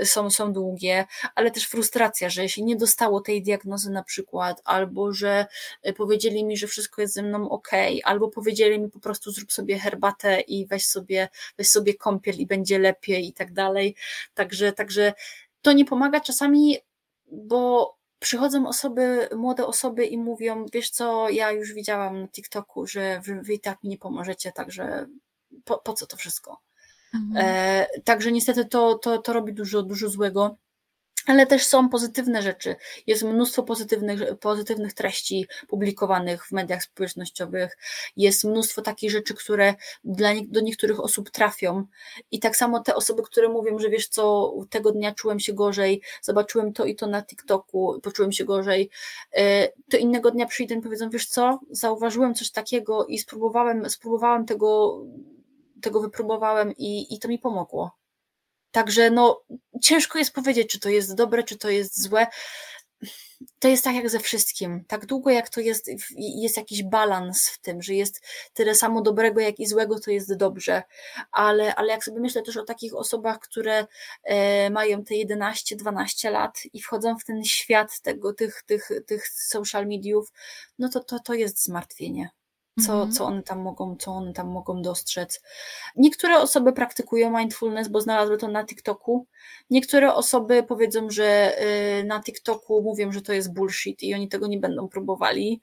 e, są, są długie, ale też frustracja, że się nie dostało tej diagnozy na przykład, albo że e, powiedzieli mi, że wszystko jest ze mną ok, albo powiedzieli mi po prostu zrób sobie herbatę i weź sobie, weź sobie kąpiel i będzie lepiej i tak dalej. Także, także to nie pomaga czasami, bo przychodzą osoby, młode osoby i mówią, wiesz co, ja już widziałam na TikToku, że wy, wy i tak mi nie pomożecie, także po, po co to wszystko? Mhm. E, także niestety to, to, to robi dużo, dużo złego. Ale też są pozytywne rzeczy. Jest mnóstwo pozytywnych, pozytywnych treści publikowanych w mediach społecznościowych. Jest mnóstwo takich rzeczy, które dla nie, do niektórych osób trafią. I tak samo te osoby, które mówią, że wiesz co, tego dnia czułem się gorzej, zobaczyłem to i to na TikToku, poczułem się gorzej, e, to innego dnia przyjdę i powiedzą, wiesz co, zauważyłem coś takiego i spróbowałem, spróbowałem tego tego wypróbowałem i, i to mi pomogło. Także no, ciężko jest powiedzieć, czy to jest dobre, czy to jest złe. To jest tak jak ze wszystkim. Tak długo jak to jest, jest jakiś balans w tym, że jest tyle samo dobrego, jak i złego, to jest dobrze. Ale, ale jak sobie myślę też o takich osobach, które e, mają te 11-12 lat i wchodzą w ten świat tego, tych, tych, tych social mediów, no to, to, to jest zmartwienie co,
Mhm.
co one tam mogą, co one tam mogą dostrzec. Niektóre osoby praktykują mindfulness, bo znalazły to na TikToku. Niektóre osoby powiedzą, że y, na TikToku mówią, że to jest bullshit i oni tego nie będą próbowali.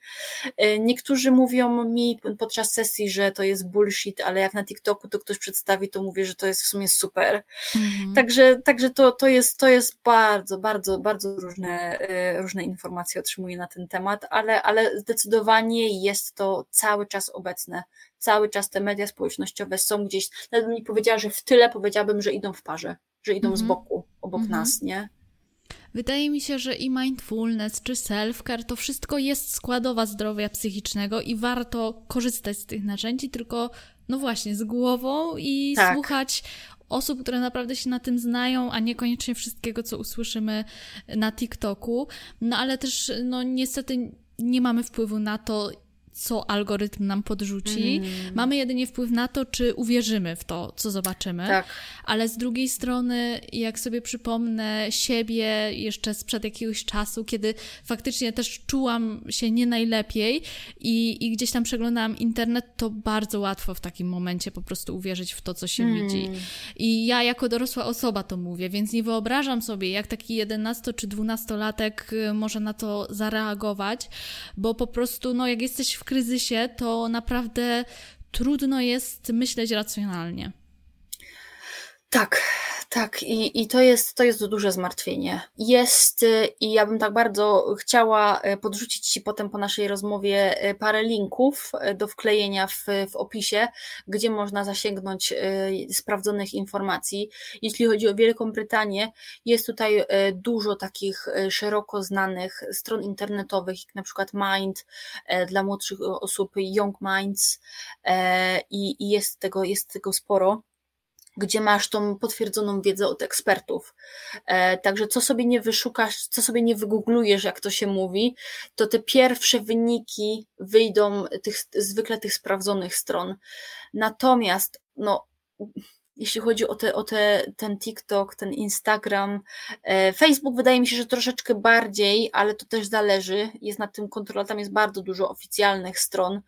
Y, Niektórzy mówią mi podczas sesji, że to jest bullshit, ale jak na TikToku to ktoś przedstawi, to mówię, że to jest w sumie super.
Mhm.
Także, także to, to, jest, to jest bardzo, bardzo, bardzo różne, y, różne informacje otrzymuję na ten temat, ale, ale zdecydowanie jest to cały czas obecne. Cały czas te media społecznościowe są gdzieś, nawet bym nie powiedziała, że w tyle, powiedziałabym, że idą w parze, że idą z
Mhm.
boku, obok
Mhm.
nas, nie?
Wydaje mi się, że i mindfulness czy self-care to wszystko jest składowa zdrowia psychicznego i warto korzystać z tych narzędzi, tylko no właśnie z głową i
Tak.
słuchać osób, które naprawdę się na tym znają, a niekoniecznie wszystkiego, co usłyszymy na TikToku. No ale też, no niestety nie mamy wpływu na to, co algorytm nam podrzuci.
Mm.
Mamy jedynie wpływ na to, czy uwierzymy w to, co zobaczymy.
Tak.
Ale z drugiej strony, jak sobie przypomnę siebie jeszcze sprzed jakiegoś czasu, kiedy faktycznie też czułam się nie najlepiej i, i gdzieś tam przeglądałam internet, to bardzo łatwo w takim momencie po prostu uwierzyć w to, co się
Mm.
widzi. I ja jako dorosła osoba to mówię, więc nie wyobrażam sobie, jak taki 11 czy 12-latek y, może na to zareagować, bo po prostu, no, jak jesteś w kryzysie, to naprawdę trudno jest myśleć racjonalnie.
Tak, tak. I, i to, jest, to jest duże zmartwienie. Jest, y, i ja bym tak bardzo chciała y, podrzucić Ci potem po naszej rozmowie y, parę linków y, do wklejenia w, w opisie, gdzie można zasięgnąć sprawdzonych informacji. Jeśli chodzi o Wielką Brytanię, jest tutaj dużo takich szeroko znanych stron internetowych, jak na przykład Mind dla młodszych osób, Young Minds, i, i jest, tego, jest tego sporo gdzie masz tą potwierdzoną wiedzę od ekspertów. E, także co sobie nie wyszukasz, co sobie nie wygooglujesz, jak to się mówi, to te pierwsze wyniki wyjdą tych, zwykle tych sprawdzonych stron. Natomiast, no, jeśli chodzi o, te, o te, ten TikTok, ten Instagram, e, Facebook wydaje mi się, że troszeczkę bardziej, ale to też zależy, jest nad tym kontrola, tam jest bardzo dużo oficjalnych stron.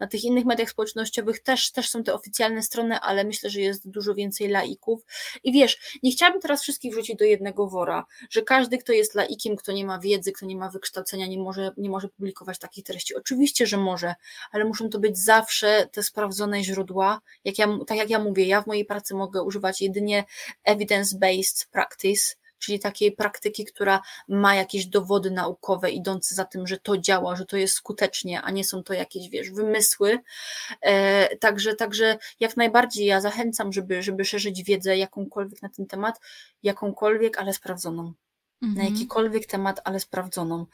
Na tych innych mediach społecznościowych też, też są te oficjalne strony, ale myślę, że jest dużo więcej laików. I wiesz, nie chciałabym teraz wszystkich wrzucić do jednego wora, że każdy, kto jest laikiem, kto nie ma wiedzy, kto nie ma wykształcenia, nie może, nie może publikować takich treści. Oczywiście, że może, ale muszą to być zawsze te sprawdzone źródła. Jak ja, tak jak ja mówię, ja w mojej pracy mogę używać jedynie evidence-based practice, czyli takiej praktyki, która ma jakieś dowody naukowe idące za tym, że to działa, że to jest skutecznie, a nie są to jakieś, wiesz, wymysły. E, także, także jak najbardziej ja zachęcam, żeby, żeby szerzyć wiedzę jakąkolwiek na ten temat, jakąkolwiek, ale sprawdzoną. Na
Mhm.
jakikolwiek temat, ale sprawdzoną.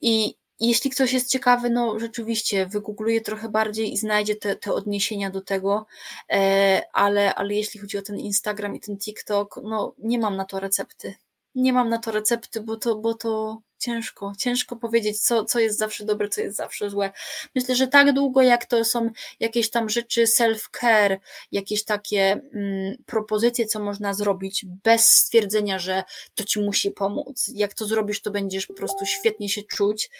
I jeśli ktoś jest ciekawy, no rzeczywiście wygoogluje trochę bardziej i znajdzie te, te odniesienia do tego, e, ale, ale jeśli chodzi o ten Instagram i ten TikTok, no nie mam na to recepty. Nie mam na to recepty, bo to, bo to ciężko, ciężko powiedzieć, co, co jest zawsze dobre, co jest zawsze złe. Myślę, że tak długo, jak to są jakieś tam rzeczy self-care, jakieś takie mm, propozycje, co można zrobić, bez stwierdzenia, że to ci musi pomóc. Jak to zrobisz, to będziesz po prostu świetnie się czuć.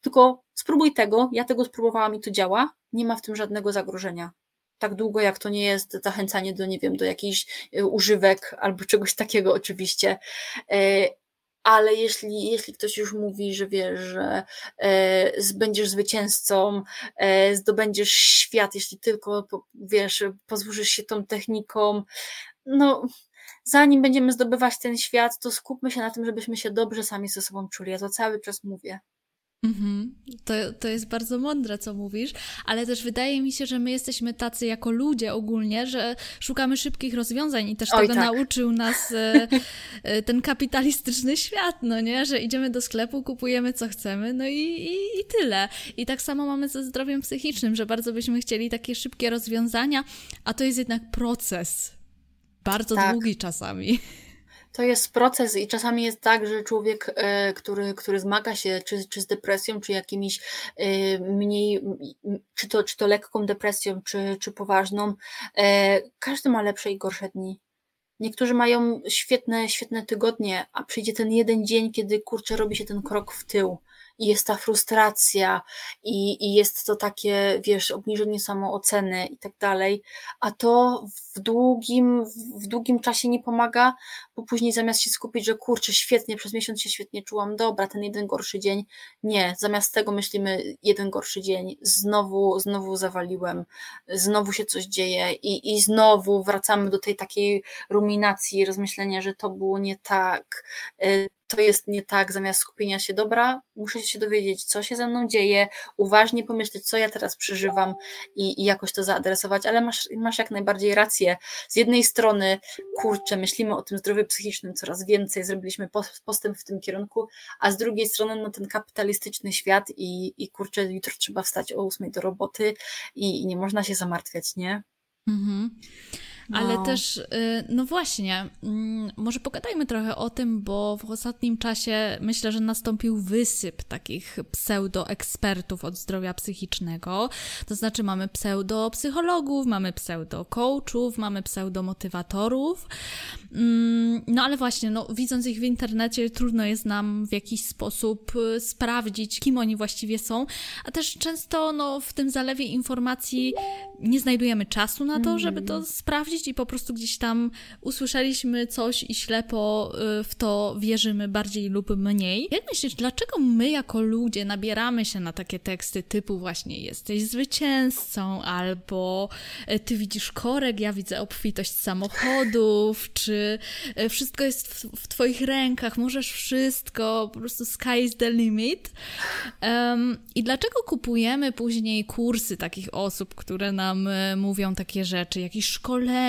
Tylko spróbuj tego, ja tego spróbowałam i to działa, nie ma w tym żadnego zagrożenia. Tak długo, jak to nie jest zachęcanie do, nie wiem, do jakichś y, używek albo czegoś takiego, oczywiście. Y, ale jeśli, jeśli ktoś już mówi, że wiesz, że e, będziesz zwycięzcą, e, zdobędziesz świat, jeśli tylko po- wiesz, pozwolisz się tą techniką, no zanim będziemy zdobywać ten świat, to skupmy się na tym, żebyśmy się dobrze sami ze sobą czuli. Ja to cały czas mówię.
Mhm. To, to jest bardzo mądre, co mówisz, ale też wydaje mi się, że my jesteśmy tacy jako ludzie ogólnie, że szukamy szybkich rozwiązań i też
Oj,
tego
tak.
nauczył nas e, e, ten kapitalistyczny świat, no nie? Że idziemy do sklepu, kupujemy co chcemy, no i, i, i tyle. I tak samo mamy ze zdrowiem psychicznym, że bardzo byśmy chcieli takie szybkie rozwiązania, a to jest jednak proces. Bardzo
Tak.
długi czasami.
To jest proces i czasami jest tak, że człowiek, e, który, który zmaga się czy, czy z depresją, czy jakimiś e, mniej, czy to, czy to lekką depresją, czy, czy poważną, e, każdy ma lepsze i gorsze dni. Niektórzy mają świetne, świetne tygodnie, a przyjdzie ten jeden dzień, kiedy kurczę robi się ten krok w tył i jest ta frustracja i, i jest to takie, wiesz, obniżenie samooceny i tak dalej, a to w długim, w długim czasie nie pomaga, bo później zamiast się skupić, że kurczę, świetnie, przez miesiąc się świetnie czułam, dobra, ten jeden gorszy dzień, nie, zamiast tego myślimy, jeden gorszy dzień, znowu, znowu zawaliłem, znowu się coś dzieje i, i znowu wracamy do tej takiej ruminacji, rozmyślenia, że to było nie tak, y, to jest nie tak, zamiast skupienia się, dobra, muszę się dowiedzieć, co się ze mną dzieje, uważnie pomyśleć, co ja teraz przeżywam i, i jakoś to zaadresować, ale masz, masz jak najbardziej rację. Z jednej strony, kurczę, myślimy o tym zdrowiu psychicznym coraz więcej, zrobiliśmy postęp w tym kierunku, a z drugiej strony, no ten kapitalistyczny świat i, i kurczę, jutro trzeba wstać o ósmej do roboty i, i nie można się zamartwiać, nie? Mhm.
Ale no. też, y, no właśnie, mm, może pogadajmy trochę o tym, bo w ostatnim czasie myślę, że nastąpił wysyp takich pseudo-ekspertów od zdrowia psychicznego. To znaczy mamy pseudo-psychologów, mamy pseudo-coachów, mamy pseudo-motywatorów. Mm, no ale właśnie, no, widząc ich w internecie, trudno jest nam w jakiś sposób y, sprawdzić, kim oni właściwie są, a też często no, w tym zalewie informacji nie znajdujemy czasu na to, żeby to mhm. I po prostu gdzieś tam usłyszeliśmy coś i ślepo y, w to wierzymy bardziej lub mniej. Jak myślisz, dlaczego my jako ludzie nabieramy się na takie teksty typu właśnie jesteś zwycięzcą albo y, ty widzisz korek, ja widzę obfitość samochodów, czy y, wszystko jest w, w twoich rękach, możesz wszystko, po prostu sky is the limit. Um, I dlaczego kupujemy później kursy takich osób, które nam nam e, mówią takie rzeczy, jakieś szkolenia,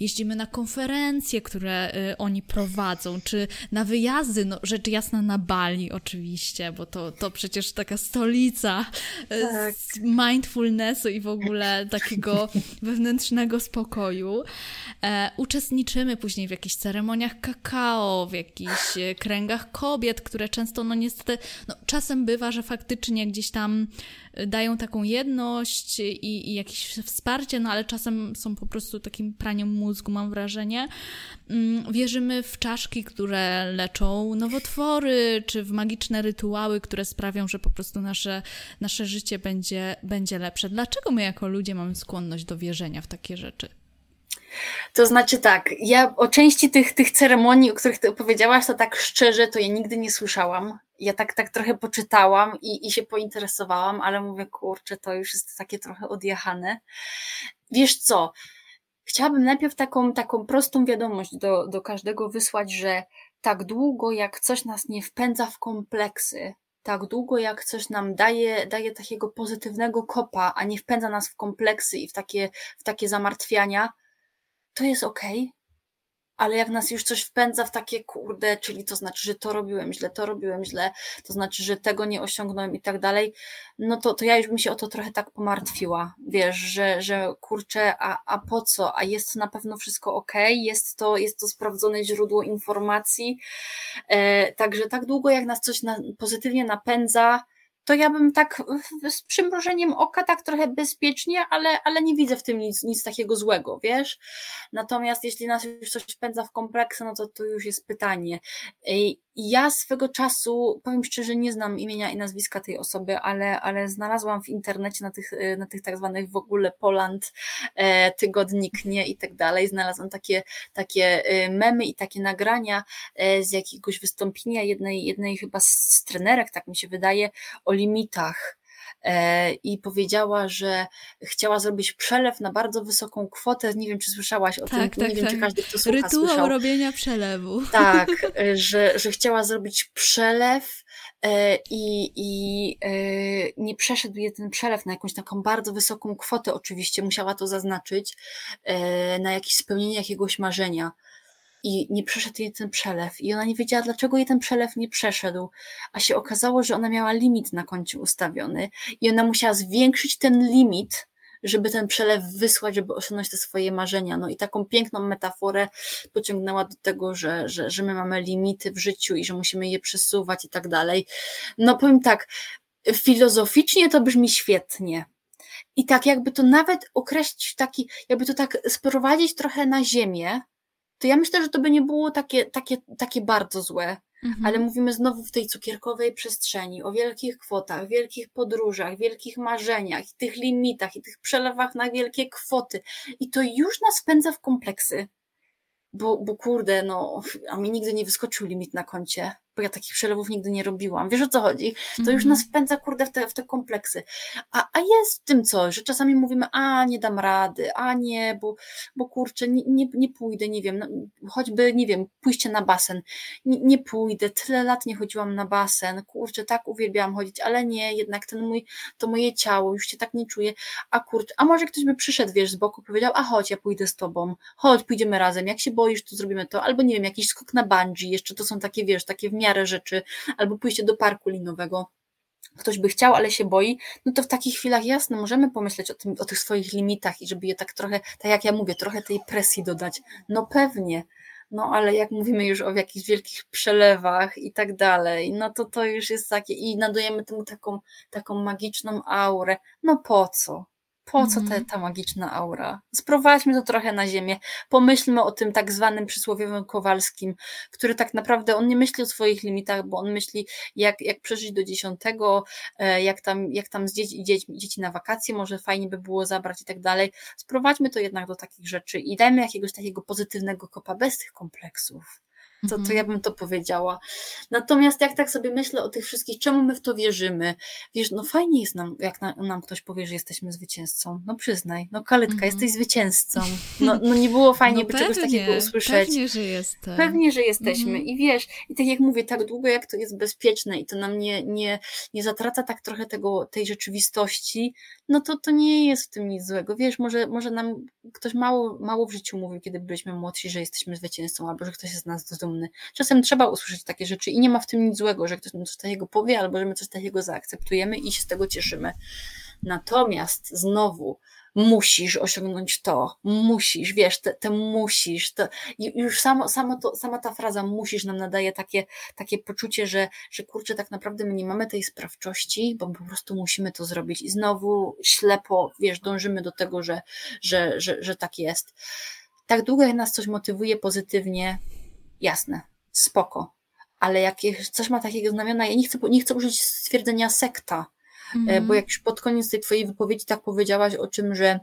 jeździmy na konferencje, które e, oni prowadzą, czy na wyjazdy, no rzecz jasna na Bali oczywiście, bo to, to przecież taka stolica e, tak. mindfulnessu i w ogóle takiego wewnętrznego spokoju. E, uczestniczymy później w jakichś ceremoniach kakao, w jakichś kręgach kobiet, które często, no niestety, no, czasem bywa, że faktycznie gdzieś tam dają taką jedność i, i jakieś wsparcie, no ale czasem są po prostu takim praniem mózgu, mam wrażenie. Mm, wierzymy w czaszki, które leczą nowotwory, czy w magiczne rytuały, które sprawią, że po prostu nasze, nasze życie będzie, będzie lepsze. Dlaczego my jako ludzie mamy skłonność do wierzenia w takie rzeczy?
To znaczy tak, ja o części tych, tych ceremonii, o których ty opowiedziałaś, to tak szczerze, to ja nigdy nie słyszałam. Ja tak, tak trochę poczytałam i, i się pointeresowałam, ale mówię, kurczę, to już jest takie trochę odjechane. Wiesz co, chciałabym najpierw taką, taką prostą wiadomość do, do każdego wysłać, że tak długo jak coś nas nie wpędza w kompleksy, tak długo jak coś nam daje, daje takiego pozytywnego kopa, a nie wpędza nas w kompleksy i w takie, w takie zamartwiania, to jest okej, okay, ale jak nas już coś wpędza w takie kurde, czyli to znaczy, że to robiłem źle, to robiłem źle, to znaczy, że tego nie osiągnąłem i tak dalej, no to, to ja już bym się o to trochę tak pomartwiła, wiesz, że, że kurczę, a, a po co, a jest na pewno wszystko ok, jest to, jest to sprawdzone źródło informacji, e, także tak długo jak nas coś na, pozytywnie napędza, to ja bym tak z przymrużeniem oka tak trochę bezpiecznie, ale, ale nie widzę w tym nic, nic takiego złego, wiesz? Natomiast jeśli nas już coś wpędza w kompleksy, no to to już jest pytanie. Ja swego czasu, powiem szczerze, nie znam imienia i nazwiska tej osoby, ale, ale znalazłam w internecie na tych, na tych tak zwanych w ogóle Poland e, tygodnik, nie i tak dalej. Znalazłam takie, takie e, memy i takie nagrania e, z jakiegoś wystąpienia jednej, jednej chyba z trenerek, tak mi się wydaje, o limitach i powiedziała, że chciała zrobić przelew na bardzo wysoką kwotę. Nie wiem, czy słyszałaś o
tak,
tym.
Tak,
nie wiem,
tak.
czy każdy, kto słucha,
Rytuał
słyszał.
robienia przelewu.
Tak, e, że, że chciała zrobić przelew e, i, i nie przeszedł jej ten przelew na jakąś taką bardzo wysoką kwotę, oczywiście musiała to zaznaczyć, na jakieś spełnienie jakiegoś marzenia i nie przeszedł jej ten przelew. I ona nie wiedziała, dlaczego jej ten przelew nie przeszedł. A się okazało, że ona miała limit na koncie ustawiony i ona musiała zwiększyć ten limit, żeby ten przelew wysłać, żeby osiągnąć te swoje marzenia. No i taką piękną metaforę pociągnęła do tego, że, że, że my mamy limity w życiu i że musimy je przesuwać i tak dalej. No powiem tak, filozoficznie to brzmi świetnie. I tak jakby to nawet określić taki, jakby to tak sprowadzić trochę na ziemię, to ja myślę, że to by nie było takie, takie, takie bardzo złe. Mhm. Ale mówimy znowu w tej cukierkowej przestrzeni o wielkich kwotach, wielkich podróżach, wielkich marzeniach, tych limitach i tych przelewach na wielkie kwoty. I to już nas wpędza w kompleksy. Bo, bo kurde, no, a mi nigdy nie wyskoczył limit na koncie bo ja takich przelewów nigdy nie robiłam. Wiesz o co chodzi? To już mhm. nas wpędza, kurde, w te, w te kompleksy. A, a jest w tym coś, że czasami mówimy, a nie dam rady, a nie, bo, bo kurczę, nie, nie, nie pójdę, nie wiem, no, choćby, nie wiem, pójście na basen. Nie, nie pójdę, tyle lat nie chodziłam na basen, kurczę, tak uwielbiałam chodzić, ale nie, jednak ten mój, to moje ciało, już się tak nie czuję, a kurczę, a może ktoś by przyszedł, wiesz, z boku, powiedział, a chodź, ja pójdę z tobą, chodź, pójdziemy razem, jak się boisz, to zrobimy to, albo nie wiem, jakiś skok na bungee, jeszcze to są takie, wiesz, takie w miarę rzeczy, albo pójście do parku linowego. Ktoś by chciał, ale się boi, no to w takich chwilach jasne, możemy pomyśleć o, tym, o tych swoich limitach i żeby je tak trochę, tak jak ja mówię, trochę tej presji dodać. No pewnie, no ale jak mówimy już o jakichś wielkich przelewach i tak dalej, no to to już jest takie i nadajemy temu taką, taką magiczną aurę. No po co? Po co te, mhm. ta magiczna aura? Sprowadźmy to trochę na ziemię. Pomyślmy o tym tak zwanym przysłowiowym Kowalskim, który tak naprawdę on nie myśli o swoich limitach, bo on myśli, jak, jak przeżyć do dziesiątego, e, jak tam, jak tam z dzieci, dzieci, dzieci na wakacje, może fajnie by było zabrać i tak dalej. Sprowadźmy to jednak do takich rzeczy i dajmy jakiegoś takiego pozytywnego kopa bez tych kompleksów. To, to ja mhm. bym to powiedziała. Natomiast jak tak sobie myślę o tych wszystkich, czemu my w to wierzymy? Wiesz, no fajnie jest nam, jak na, nam ktoś powie, że jesteśmy zwycięzcą. No przyznaj, no Kaletka, mm jesteś zwycięzcą. No, no nie było fajnie no by pewnie, czegoś takiego usłyszeć.
Pewnie, że jestem.
Pewnie, że jesteśmy. Mm I wiesz, i tak jak mówię, tak długo jak to jest bezpieczne i to nam nie, nie, nie zatraca tak trochę tego, tej rzeczywistości, no to to nie jest w tym nic złego. Wiesz, może, może nam ktoś mało, mało w życiu mówił, kiedy byliśmy młodsi, że jesteśmy zwycięzcą, albo że ktoś jest z nas dumny. Czasem trzeba usłyszeć takie rzeczy i nie ma w tym nic złego, że ktoś nam coś takiego powie, albo że my coś takiego zaakceptujemy i się z tego cieszymy. Natomiast znowu, musisz osiągnąć to, musisz, wiesz, te, te musisz, już samo, samo to, sama ta fraza musisz nam nadaje takie, takie poczucie, że, że kurczę, tak naprawdę my nie mamy tej sprawczości, bo po prostu musimy to zrobić i znowu ślepo, wiesz, dążymy do tego, że, że, że, że tak jest. Tak długo jak nas coś motywuje pozytywnie, jasne, spoko, ale jak coś ma takiego znamiona, ja nie chcę, nie chcę użyć stwierdzenia sekta, mm. bo jak już pod koniec tej twojej wypowiedzi tak powiedziałaś o czym, że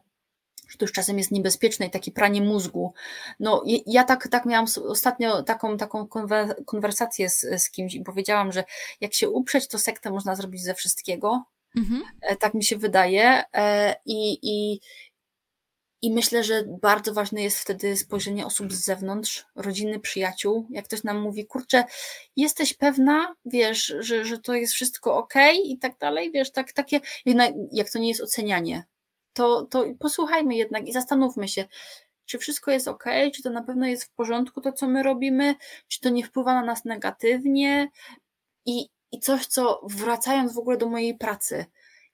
że to już czasem jest niebezpieczne i takie pranie mózgu. No, ja tak, tak miałam ostatnio taką, taką konwersację z, z kimś i powiedziałam, że jak się uprzeć, to sektę można zrobić ze wszystkiego. Mhm. E, tak mi się wydaje. E, I, i, i myślę, że bardzo ważne jest wtedy spojrzenie osób z zewnątrz, rodziny, przyjaciół. Jak ktoś nam mówi, kurczę, jesteś pewna, wiesz, że, że to jest wszystko ok i tak dalej, wiesz, tak, takie, jak to nie jest ocenianie, to, to posłuchajmy jednak i zastanówmy się, czy wszystko jest ok, czy to na pewno jest w porządku to, co my robimy, czy to nie wpływa na nas negatywnie i, i coś, co wracając w ogóle do mojej pracy,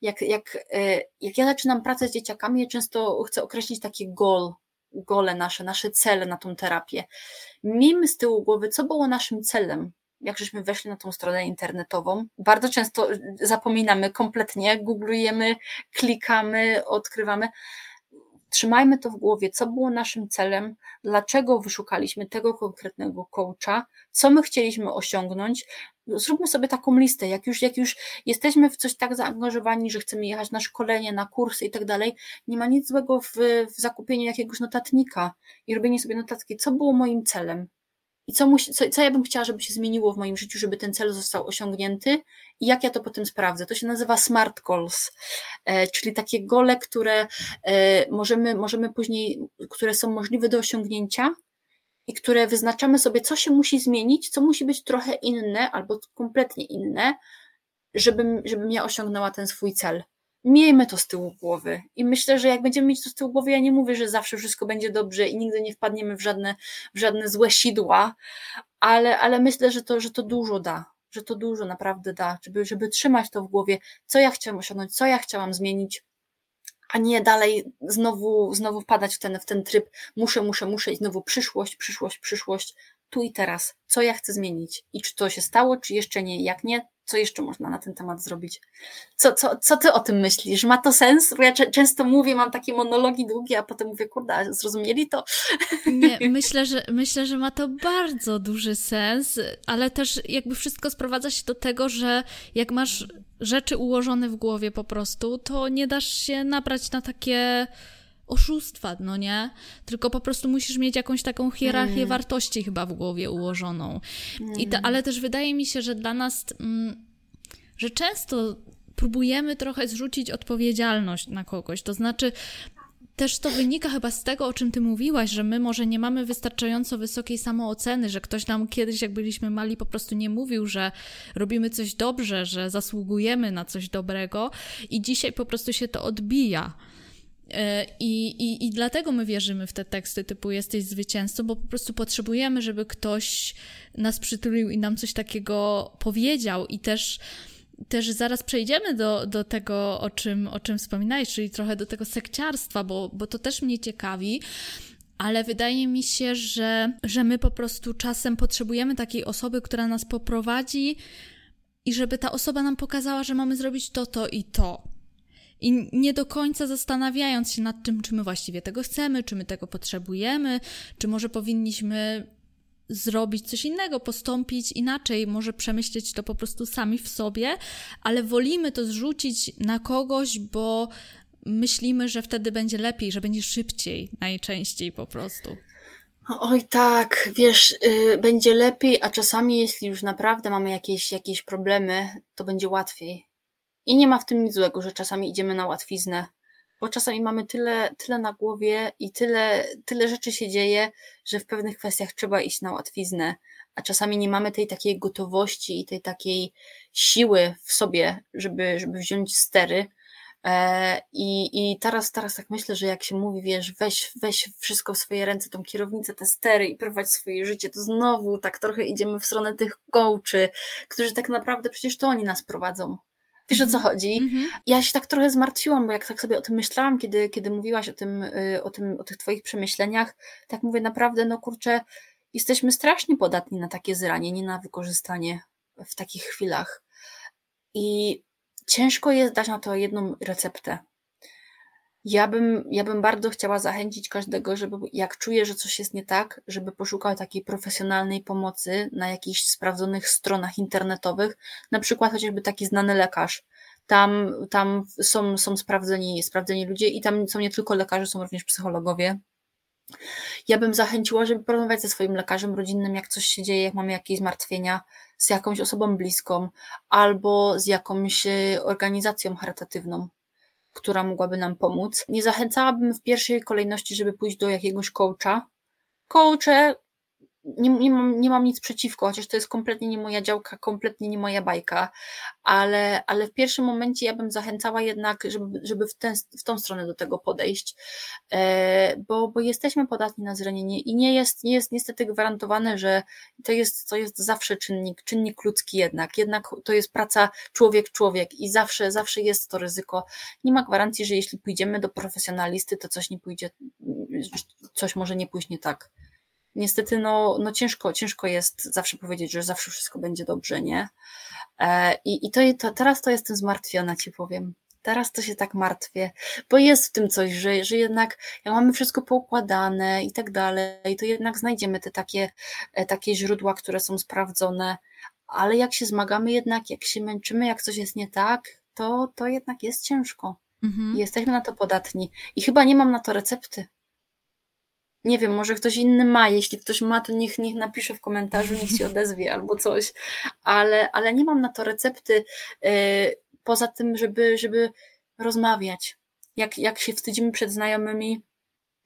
jak, jak, e, jak ja zaczynam pracę z dzieciakami, ja często chcę określić takie goal, gole nasze, nasze cele na tą terapię. Miejmy z tyłu głowy, co było naszym celem, jak żeśmy weszli na tą stronę internetową. Bardzo często zapominamy kompletnie, googlujemy, klikamy, odkrywamy. Trzymajmy to w głowie, co było naszym celem, dlaczego wyszukaliśmy tego konkretnego coacha, co my chcieliśmy osiągnąć. Zróbmy sobie taką listę, jak już, jak już jesteśmy w coś tak zaangażowani, że chcemy jechać na szkolenie, na kursy i tak dalej, nie ma nic złego w, w zakupieniu jakiegoś notatnika i robienie sobie notatki, co było moim celem, i co, musi, co, co ja bym chciała, żeby się zmieniło w moim życiu, żeby ten cel został osiągnięty i jak ja to potem sprawdzę. To się nazywa smart goals, e, czyli takie gole, które e, możemy, możemy później, które są możliwe do osiągnięcia i które wyznaczamy sobie, co się musi zmienić, co musi być trochę inne albo kompletnie inne, żebym, żebym ja osiągnęła ten swój cel miejmy to z tyłu głowy. I myślę, że jak będziemy mieć to z tyłu głowy, ja nie mówię, że zawsze wszystko będzie dobrze i nigdy nie wpadniemy w żadne, w żadne złe sidła, ale, ale myślę, że to, że to dużo da, że to dużo naprawdę da, żeby, żeby trzymać to w głowie, co ja chciałam osiągnąć, co ja chciałam zmienić, a nie dalej znowu, znowu wpadać w ten, w ten tryb muszę, muszę, muszę i znowu przyszłość, przyszłość, przyszłość. Tu i teraz, co ja chcę zmienić i czy to się stało, czy jeszcze nie. Jak nie, co jeszcze można na ten temat zrobić? Co, co, co ty o tym myślisz? Ma to sens? Bo ja często mówię, mam takie monologi długie, a potem mówię, kurde, zrozumieli to?
Nie, myślę że, myślę, że ma to bardzo duży sens, ale też jakby wszystko sprowadza się do tego, że jak masz rzeczy ułożone w głowie po prostu, to nie dasz się nabrać na takie oszustwa, no nie? Tylko po prostu musisz mieć jakąś taką hierarchię mm. wartości chyba w głowie ułożoną. Mm. I to, ale też wydaje mi się, że dla nas, mm, że często próbujemy trochę zrzucić odpowiedzialność na kogoś. To znaczy, też to wynika chyba z tego, o czym ty mówiłaś, że my może nie mamy wystarczająco wysokiej samooceny, że ktoś nam kiedyś, jak byliśmy mali, po prostu nie mówił, że robimy coś dobrze, że zasługujemy na coś dobrego i dzisiaj po prostu się to odbija. E, I, i, I dlatego my wierzymy w te teksty typu jesteś zwycięzcą, bo po prostu potrzebujemy, żeby ktoś nas przytulił i nam coś takiego powiedział i też też zaraz przejdziemy do, do tego, o czym, o czym wspominałeś, czyli trochę do tego sekciarstwa, bo, bo to też mnie ciekawi. Ale wydaje mi się, że, że my po prostu czasem potrzebujemy takiej osoby, która nas poprowadzi i żeby ta osoba nam pokazała, że mamy zrobić to, to i to i nie do końca zastanawiając się nad tym, czy my właściwie tego chcemy, czy my tego potrzebujemy, czy może powinniśmy zrobić coś innego, postąpić inaczej, może przemyśleć to po prostu sami w sobie, ale wolimy to zrzucić na kogoś, bo myślimy, że wtedy będzie lepiej, że będzie szybciej, najczęściej po prostu.
Oj tak, wiesz, yy, będzie lepiej, a czasami jeśli już naprawdę mamy jakieś, jakieś problemy, to będzie łatwiej. I nie ma w tym nic złego, że czasami idziemy na łatwiznę, bo czasami mamy tyle, tyle na głowie i tyle, tyle rzeczy się dzieje, że w pewnych kwestiach trzeba iść na łatwiznę, a czasami nie mamy tej takiej gotowości i tej takiej siły w sobie, żeby, żeby wziąć stery. E, I, I teraz, teraz tak myślę, że jak się mówi, wiesz, weź, weź wszystko w swoje ręce, tą kierownicę, te stery i prowadź swoje życie, to znowu tak trochę idziemy w stronę tych coachy, którzy tak naprawdę przecież to oni nas prowadzą. Wiesz o co chodzi? Mm-hmm. Ja się tak trochę zmartwiłam, bo jak tak sobie o tym myślałam, kiedy, kiedy mówiłaś o tym, y, o tym, o tych twoich przemyśleniach, tak mówię naprawdę, no kurczę, jesteśmy strasznie podatni na takie zranienie, na wykorzystanie w takich chwilach. I ciężko jest dać na to jedną receptę. Ja bym, ja bym bardzo chciała zachęcić każdego, żeby jak czuje, że coś jest nie tak, żeby poszukał takiej profesjonalnej pomocy na jakichś sprawdzonych stronach internetowych, na przykład chociażby taki znany lekarz. Tam, tam są, są sprawdzeni, sprawdzeni ludzie i tam są nie tylko lekarze, są również psychologowie. Ja bym zachęciła, żeby porozmawiać ze swoim lekarzem rodzinnym, jak coś się dzieje, jak mamy jakieś zmartwienia, z jakąś osobą bliską albo z jakąś e, organizacją charytatywną która mogłaby nam pomóc. Nie zachęcałabym w pierwszej kolejności, żeby pójść do jakiegoś coacha. Coache nie, nie, mam, nie mam nic przeciwko, chociaż to jest kompletnie nie moja działka, kompletnie nie moja bajka, ale, ale w pierwszym momencie ja bym zachęcała jednak, żeby, żeby w, ten, w tą stronę do tego podejść, e, bo, bo jesteśmy podatni na zranienie i nie jest, nie jest niestety gwarantowane, że to jest, to jest zawsze czynnik, czynnik ludzki jednak, jednak to jest praca człowiek-człowiek i zawsze, zawsze jest to ryzyko. Nie ma gwarancji, że jeśli pójdziemy do profesjonalisty, to coś nie pójdzie, coś może nie pójść nie tak niestety no, no ciężko, ciężko jest zawsze powiedzieć, że zawsze wszystko będzie dobrze, nie? E, I, i to, to teraz to jestem zmartwiona, ci powiem. Teraz to się tak martwię, bo jest w tym coś, że, że jednak jak mamy wszystko poukładane i tak dalej, to jednak znajdziemy te takie, e, takie źródła, które są sprawdzone, ale jak się zmagamy jednak, jak się męczymy, jak coś jest nie tak, to, to jednak jest ciężko. Mhm. Jesteśmy na to podatni i chyba nie mam na to recepty. Nie wiem, może ktoś inny ma. Jeśli ktoś ma, to niech, niech napisze w komentarzu, niech się odezwie albo coś. Ale, ale nie mam na to recepty yy, poza tym, żeby, żeby rozmawiać. Jak, jak się wstydzimy przed znajomymi,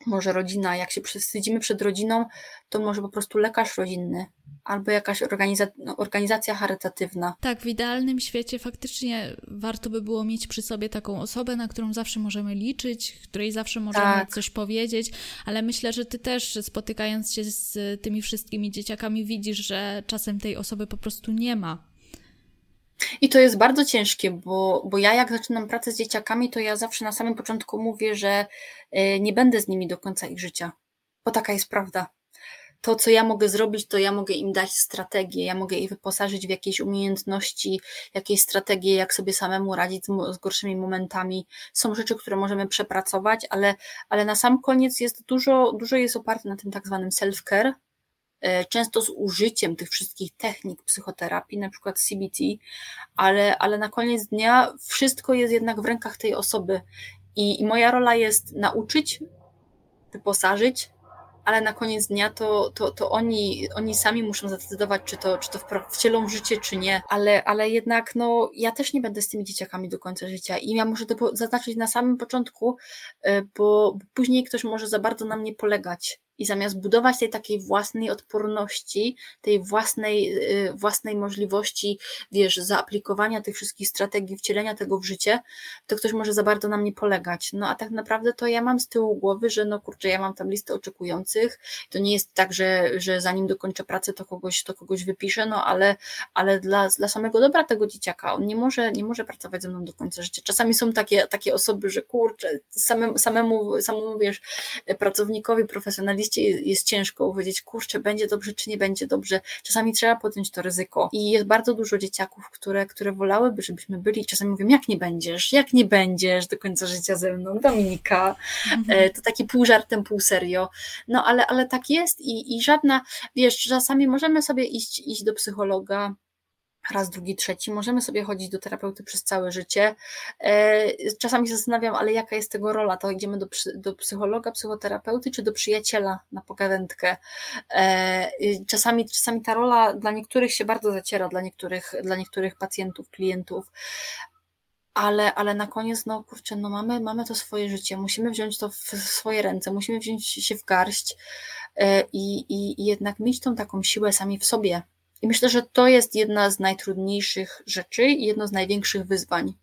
może rodzina, jak się wstydzimy przed rodziną, to może po prostu lekarz rodzinny albo jakaś organiza no, organizacja charytatywna.
Tak, w idealnym świecie faktycznie warto by było mieć przy sobie taką osobę, na którą zawsze możemy liczyć, której zawsze możemy tak. coś powiedzieć, ale myślę, że ty też spotykając się z tymi wszystkimi dzieciakami widzisz, że czasem tej osoby po prostu nie ma.
I to jest bardzo ciężkie, bo, bo ja jak zaczynam pracę z dzieciakami, to ja zawsze na samym początku mówię, że e, nie będę z nimi do końca ich życia, bo taka jest prawda to, co ja mogę zrobić, to ja mogę im dać strategię, ja mogę ich wyposażyć w jakieś umiejętności, jakieś strategie, jak sobie samemu radzić z, z gorszymi momentami. Są rzeczy, które możemy przepracować, ale, ale na sam koniec jest dużo, dużo jest oparte na tym tak zwanym self-care, często z użyciem tych wszystkich technik psychoterapii, na przykład CBT, ale, ale na koniec dnia wszystko jest jednak w rękach tej osoby. I, i moja rola jest nauczyć, wyposażyć, ale na koniec dnia to, to, to oni, oni sami muszą zdecydować, czy to, czy to wcielą w życie, czy nie. Ale, ale jednak no, ja też nie będę z tymi dzieciakami do końca życia i ja muszę to zaznaczyć na samym początku, e, bo później ktoś może za bardzo na mnie polegać i zamiast budować tej takiej własnej odporności, tej własnej, y, własnej możliwości, wiesz, zaaplikowania tych wszystkich strategii, wcielenia tego w życie, to ktoś może za bardzo na mnie polegać. No a tak naprawdę to ja mam z tyłu głowy, że no kurczę, ja mam tam listę oczekujących. To nie jest tak, że, że zanim dokończę pracę, to kogoś, to kogoś wypiszę, no ale, ale dla, dla samego dobra tego dzieciaka, on nie może, nie może pracować ze mną do końca życia. Czasami są takie, takie osoby, że kurczę, samemu, samemu, samemu wiesz, pracownikowi, profesjonaliści jest ciężko powiedzieć, kurczę, będzie dobrze, czy nie będzie dobrze. Czasami trzeba podjąć to ryzyko. I jest bardzo dużo dzieciaków, które, które wolałyby, żebyśmy byli. Czasami mówią, jak nie będziesz, jak nie będziesz do końca życia ze mną, Dominika. Mhm. E, to taki pół żartem, pół serio. No ale, ale tak jest i, i żadna, wiesz, czasami możemy sobie iść, iść do psychologa, raz, drugi, trzeci. Możemy sobie chodzić do terapeuty przez całe życie. E, czasami się zastanawiam, ale jaka jest tego rola? To idziemy do, do psychologa, psychoterapeuty, czy do przyjaciela na pogawędkę? E, czasami, czasami ta rola dla niektórych się bardzo zaciera, dla niektórych, dla niektórych pacjentów, klientów. Ale, ale na koniec, no kurczę, no mamy, mamy to swoje życie, musimy wziąć to w swoje ręce, musimy wziąć się w garść e, i, i, i jednak mieć tą taką siłę sami w sobie, i myślę, że to jest jedna z najtrudniejszych rzeczy i jedno z największych wyzwań,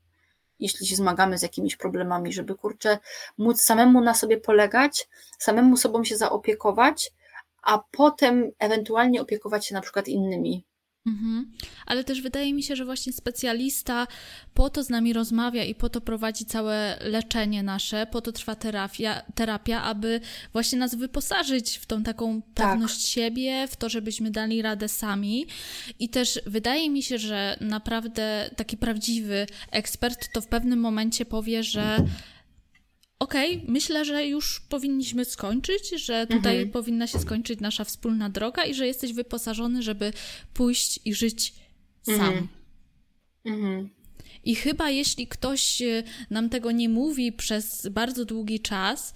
jeśli się zmagamy z jakimiś problemami, żeby kurczę, móc samemu na sobie polegać, samemu sobą się zaopiekować, a potem ewentualnie opiekować się na przykład innymi.
Mhm. Ale też wydaje mi się, że właśnie specjalista po to z nami rozmawia i po to prowadzi całe leczenie nasze, po to trwa terapia, terapia aby właśnie nas wyposażyć w tą taką tak. pewność tak. siebie, w to, żebyśmy dali radę sami. I też wydaje mi się, że naprawdę taki prawdziwy ekspert to w pewnym momencie powie, że okej, okay, myślę, że już powinniśmy skończyć, że tutaj mhm. powinna się skończyć nasza wspólna droga i że jesteś wyposażony, żeby pójść i żyć sam. Mhm. mhm. I chyba jeśli ktoś e, nam tego nie mówi przez bardzo długi czas,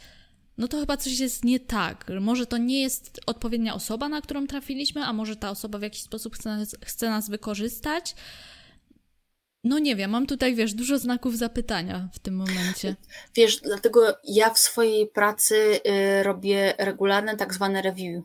no to chyba coś jest nie tak. Może to nie jest odpowiednia osoba, na którą trafiliśmy, a może ta osoba w jakiś sposób chce nas, chce nas wykorzystać. No nie wiem, mam tutaj, wiesz, dużo znaków zapytania w tym momencie.
Wiesz, dlatego ja w swojej pracy y, robię regularne tak zwane review.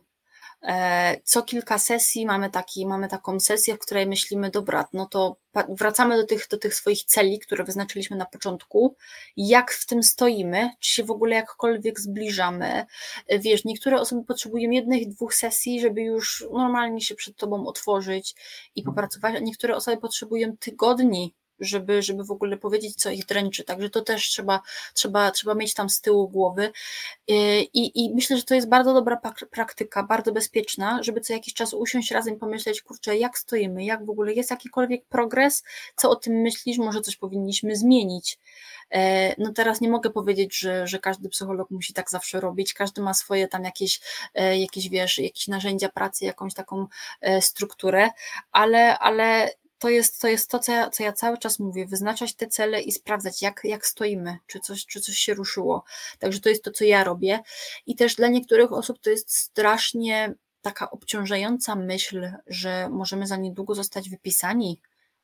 E, co kilka sesji mamy, taki, mamy taką sesję, w której myślimy, dobra, no to wracamy do tych, do tych swoich celi, które wyznaczyliśmy na początku, jak w tym stoimy, czy się w ogóle jakkolwiek zbliżamy. E, wiesz, niektóre osoby potrzebują jednych, dwóch sesji, żeby już normalnie się przed tobą otworzyć i mhm. popracować, a niektóre osoby potrzebują tygodni, żeby, żeby w ogóle powiedzieć, co ich dręczy. Także to też trzeba, trzeba, trzeba mieć tam z tyłu głowy. I, I myślę, że to jest bardzo dobra praktyka, bardzo bezpieczna, żeby co jakiś czas usiąść razem i pomyśleć, kurczę, jak stoimy, jak w ogóle jest jakikolwiek progres, co o tym myślisz, może coś powinniśmy zmienić. E, no teraz nie mogę powiedzieć, że, że każdy psycholog musi tak zawsze robić, każdy ma swoje tam jakieś, e, jakieś wiesz, jakieś narzędzia pracy, jakąś taką e, strukturę, ale, ale to jest to, jest to co, ja, co ja cały czas mówię, wyznaczać te cele i sprawdzać, jak, jak stoimy, czy coś, czy coś się ruszyło. Także to jest to, co ja robię. I też dla niektórych osób to jest strasznie taka obciążająca myśl, że możemy za niedługo zostać wypisani,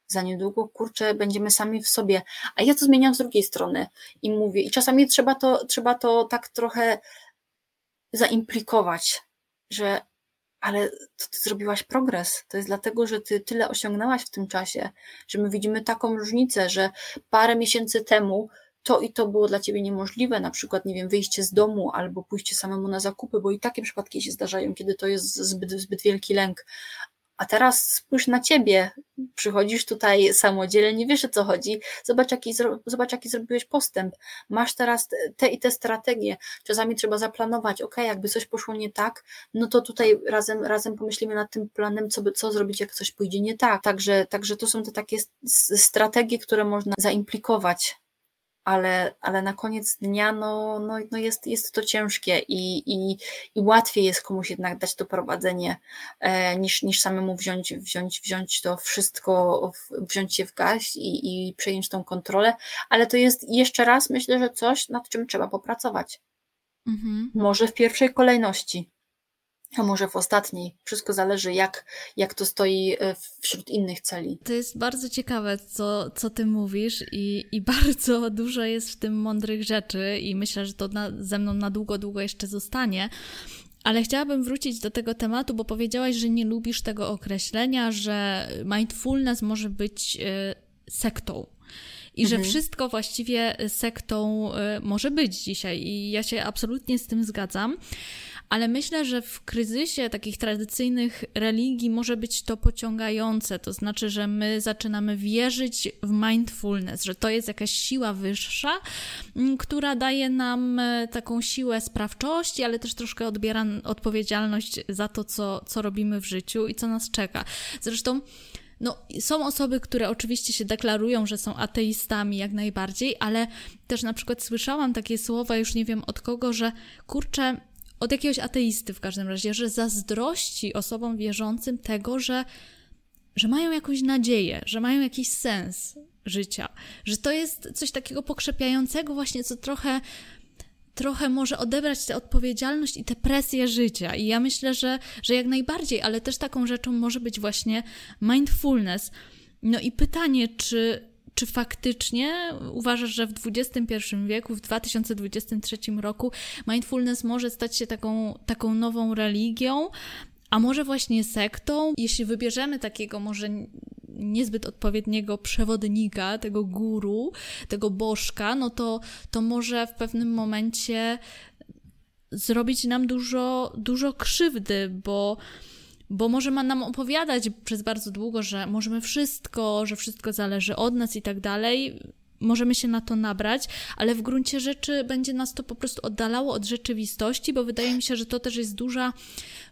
za niedługo, kurczę, będziemy sami w sobie. A ja to zmieniam z drugiej strony i mówię, i czasami trzeba to, trzeba to tak trochę zaimplikować, że ale to ty zrobiłaś progres. To jest dlatego, że ty tyle osiągnęłaś w tym czasie, że my widzimy taką różnicę, że parę miesięcy temu to i to było dla ciebie niemożliwe, na przykład, nie wiem, wyjście z domu albo pójście samemu na zakupy, bo i takie przypadki się zdarzają, kiedy to jest zbyt, zbyt wielki lęk. A teraz spójrz na ciebie, przychodzisz tutaj samodzielnie, nie wiesz o co chodzi, zobacz jaki, zobacz jaki zrobiłeś postęp, masz teraz te i te strategie, czasami trzeba zaplanować, ok, jakby coś poszło nie tak, no to tutaj razem, razem pomyślimy nad tym planem, co, co zrobić, jak coś pójdzie nie tak, także, także to są te takie strategie, które można zaimplikować ale, ale na koniec dnia no, no, no jest, jest to ciężkie i, i, i łatwiej jest komuś jednak dać to prowadzenie e, niż, niż samemu wziąć, wziąć, wziąć to wszystko, wziąć się w gaść i, i przejąć tą kontrolę, ale to jest jeszcze raz myślę, że coś, nad czym trzeba popracować. Mhm. Może w pierwszej kolejności a może w ostatniej. Wszystko zależy, jak, jak to stoi e, wśród innych celi.
To jest bardzo ciekawe, co, co ty mówisz, i, i bardzo dużo jest w tym mądrych rzeczy, i myślę, że to na, ze mną na długo, długo jeszcze zostanie. Ale chciałabym wrócić do tego tematu, bo powiedziałaś, że nie lubisz tego określenia, że mindfulness może być y, sektą. I mhm. że wszystko właściwie sektą y, może być dzisiaj. I ja się absolutnie z tym zgadzam ale myślę, że w kryzysie takich tradycyjnych religii może być to pociągające. To znaczy, że my zaczynamy wierzyć w mindfulness, że to jest jakaś siła wyższa, mm, która daje nam e, taką siłę sprawczości, ale też troszkę odbiera odpowiedzialność za to, co, co robimy w życiu i co nas czeka. Zresztą. No, są osoby, które oczywiście się deklarują, że są ateistami jak najbardziej, ale też na przykład słyszałam takie słowa, już nie wiem od kogo, że kurczę, od jakiegoś ateisty w każdym razie, że zazdrości osobom wierzącym tego, że, że mają jakąś nadzieję, że mają jakiś sens życia, że to jest coś takiego pokrzepiającego właśnie, co trochę trochę może odebrać tę odpowiedzialność i tę presję życia. I ja myślę, że, że jak najbardziej, ale też taką rzeczą może być właśnie mindfulness. No i pytanie, czy czy faktycznie uważasz, że w XXI wieku, w 2023 roku mindfulness może stać się taką, taką nową religią, a może właśnie sektą? Jeśli wybierzemy takiego może niezbyt odpowiedniego przewodnika, tego guru, tego bożka, no to, to może w pewnym momencie zrobić nam dużo, dużo krzywdy, bo bo może ma nam opowiadać przez bardzo długo, że możemy wszystko, że wszystko zależy od nas i tak dalej. Możemy się na to nabrać, ale w gruncie rzeczy będzie nas to po prostu oddalało od rzeczywistości, bo wydaje mi się, że to też jest duża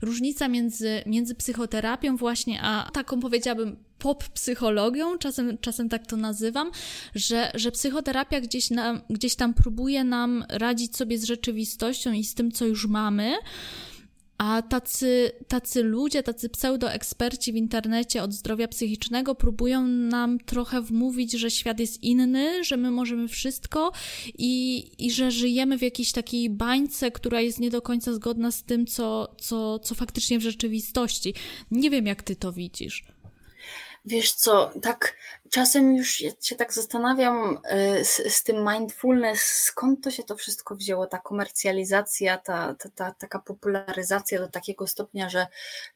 różnica między, między psychoterapią, właśnie, a taką powiedziałabym pop psychologią, czasem, czasem tak to nazywam, że, że psychoterapia gdzieś, gdzieś tam próbuje nam radzić sobie z rzeczywistością i z tym, co już mamy a tacy, tacy ludzie, tacy pseudoeksperci w internecie od zdrowia psychicznego próbują nam trochę wmówić, że świat jest inny, że my możemy wszystko i, i że żyjemy w jakiejś takiej bańce, która jest nie do końca zgodna z tym, co, co, co faktycznie w rzeczywistości. Nie wiem, jak ty to widzisz.
Wiesz co, tak czasem już się tak zastanawiam y, z, z, tym mindfulness, skąd to się to wszystko wzięło, ta komercjalizacja, ta, ta, ta taka popularyzacja do takiego stopnia, że,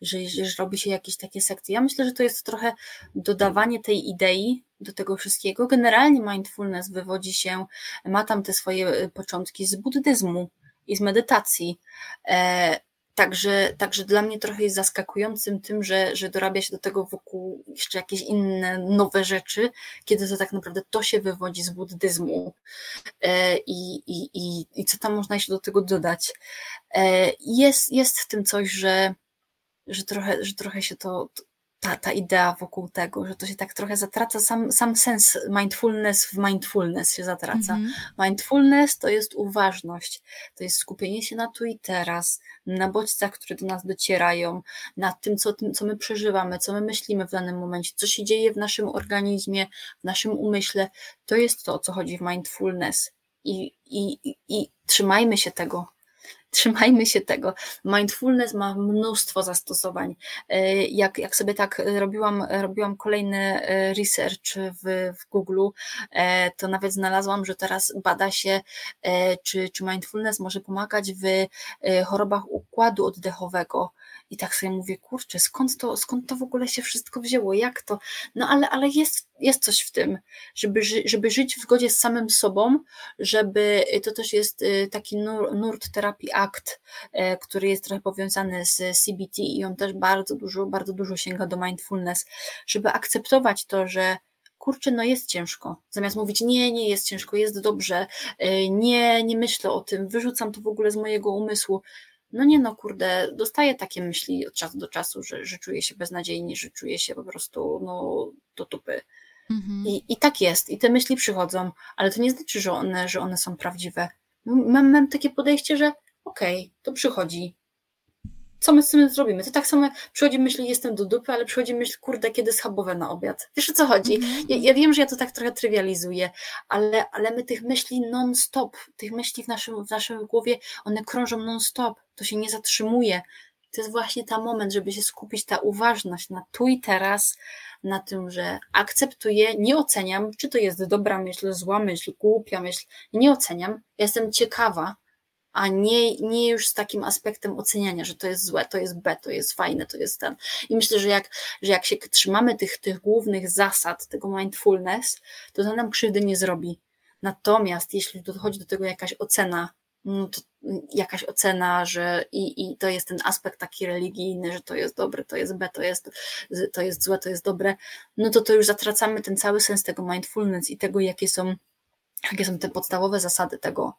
że, że robi się jakieś takie sekcje. Ja myślę, że to jest trochę dodawanie tej idei do tego wszystkiego. Generalnie mindfulness wywodzi się, ma tam te swoje y, początki z buddyzmu i z medytacji. E, Także, także dla mnie trochę jest zaskakującym tym, że, że dorabia się do tego wokół jeszcze jakieś inne, nowe rzeczy, kiedy to tak naprawdę to się wywodzi z buddyzmu e, i, i, i, i co tam można jeszcze do tego dodać. E, jest, jest w tym coś, że, że, trochę, że trochę się to, ta, ta idea wokół tego, że to się tak trochę zatraca, sam, sam sens mindfulness w mindfulness się zatraca. Mm -hmm. Mindfulness to jest uważność, to jest skupienie się na tu i teraz, na bodźcach, które do nas docierają, na tym, co, tym, co my przeżywamy, co my myślimy w danym momencie, co się dzieje w naszym organizmie, w naszym umyśle. To jest to, o co chodzi w mindfulness. I, i, i, i trzymajmy się tego, trzymajmy się tego. Mindfulness ma mnóstwo zastosowań. E, jak, jak sobie tak robiłam, robiłam kolejny e, research w, w Google, e, to nawet znalazłam, że teraz bada się, czy, czy mindfulness może pomagać w chorobach układu układu oddechowego. I tak sobie mówię, kurczę, skąd to, skąd to w ogóle się wszystko wzięło, jak to? No ale, ale jest, jest coś w tym, żeby, żeby żyć w zgodzie z samym sobą, żeby to też jest y, taki nur, nurt terapii ACT, y, który jest trochę powiązany z CBT i on też bardzo dużo, bardzo dużo sięga do mindfulness, żeby akceptować to, że kurczę, no jest ciężko. Zamiast mówić, nie, nie jest ciężko, jest dobrze, y, nie, nie myślę o tym, wyrzucam to w ogóle z mojego umysłu. No nie no, kurde, dostaję takie myśli od czasu do czasu, że, że czuję się beznadziejnie, że czuję się po prostu, no, do tupy. Mhm. I, I tak jest, i te myśli przychodzą, ale to nie znaczy, że one, że one są prawdziwe. Mam, mam takie podejście, że okej, okay, to przychodzi, co my z tym zrobimy? To tak samo przychodzi myśl, jestem do dupy, ale przychodzi myśl, kurde, kiedy schabowe na obiad. Wiesz o co chodzi? Mhm. Ja, ja, wiem, że ja to tak trochę trywializuję, ale, ale my tych myśli non-stop, tych myśli w naszym, w naszym głowie, one krążą non-stop, to się nie zatrzymuje. To jest właśnie ten moment, żeby się skupić, ta uważność na tu i teraz, na tym, że akceptuję, nie oceniam, czy to jest dobra myśl, zła myśl, głupia myśl, nie oceniam. Ja jestem ciekawa, a nie, nie już z takim aspektem oceniania, że to jest złe, to jest B, to jest fajne, to jest ten. I myślę, że jak, że jak się trzymamy tych, tych głównych zasad, tego mindfulness, to to nam krzywdy nie zrobi. Natomiast jeśli dochodzi do tego jakaś ocena, no to jakaś ocena, że i, i to jest ten aspekt taki religijny, że to jest dobre, to jest B, to jest, to jest złe, to jest dobre, no to to już zatracamy ten cały sens tego mindfulness i tego, jakie są jakie są te podstawowe zasady tego.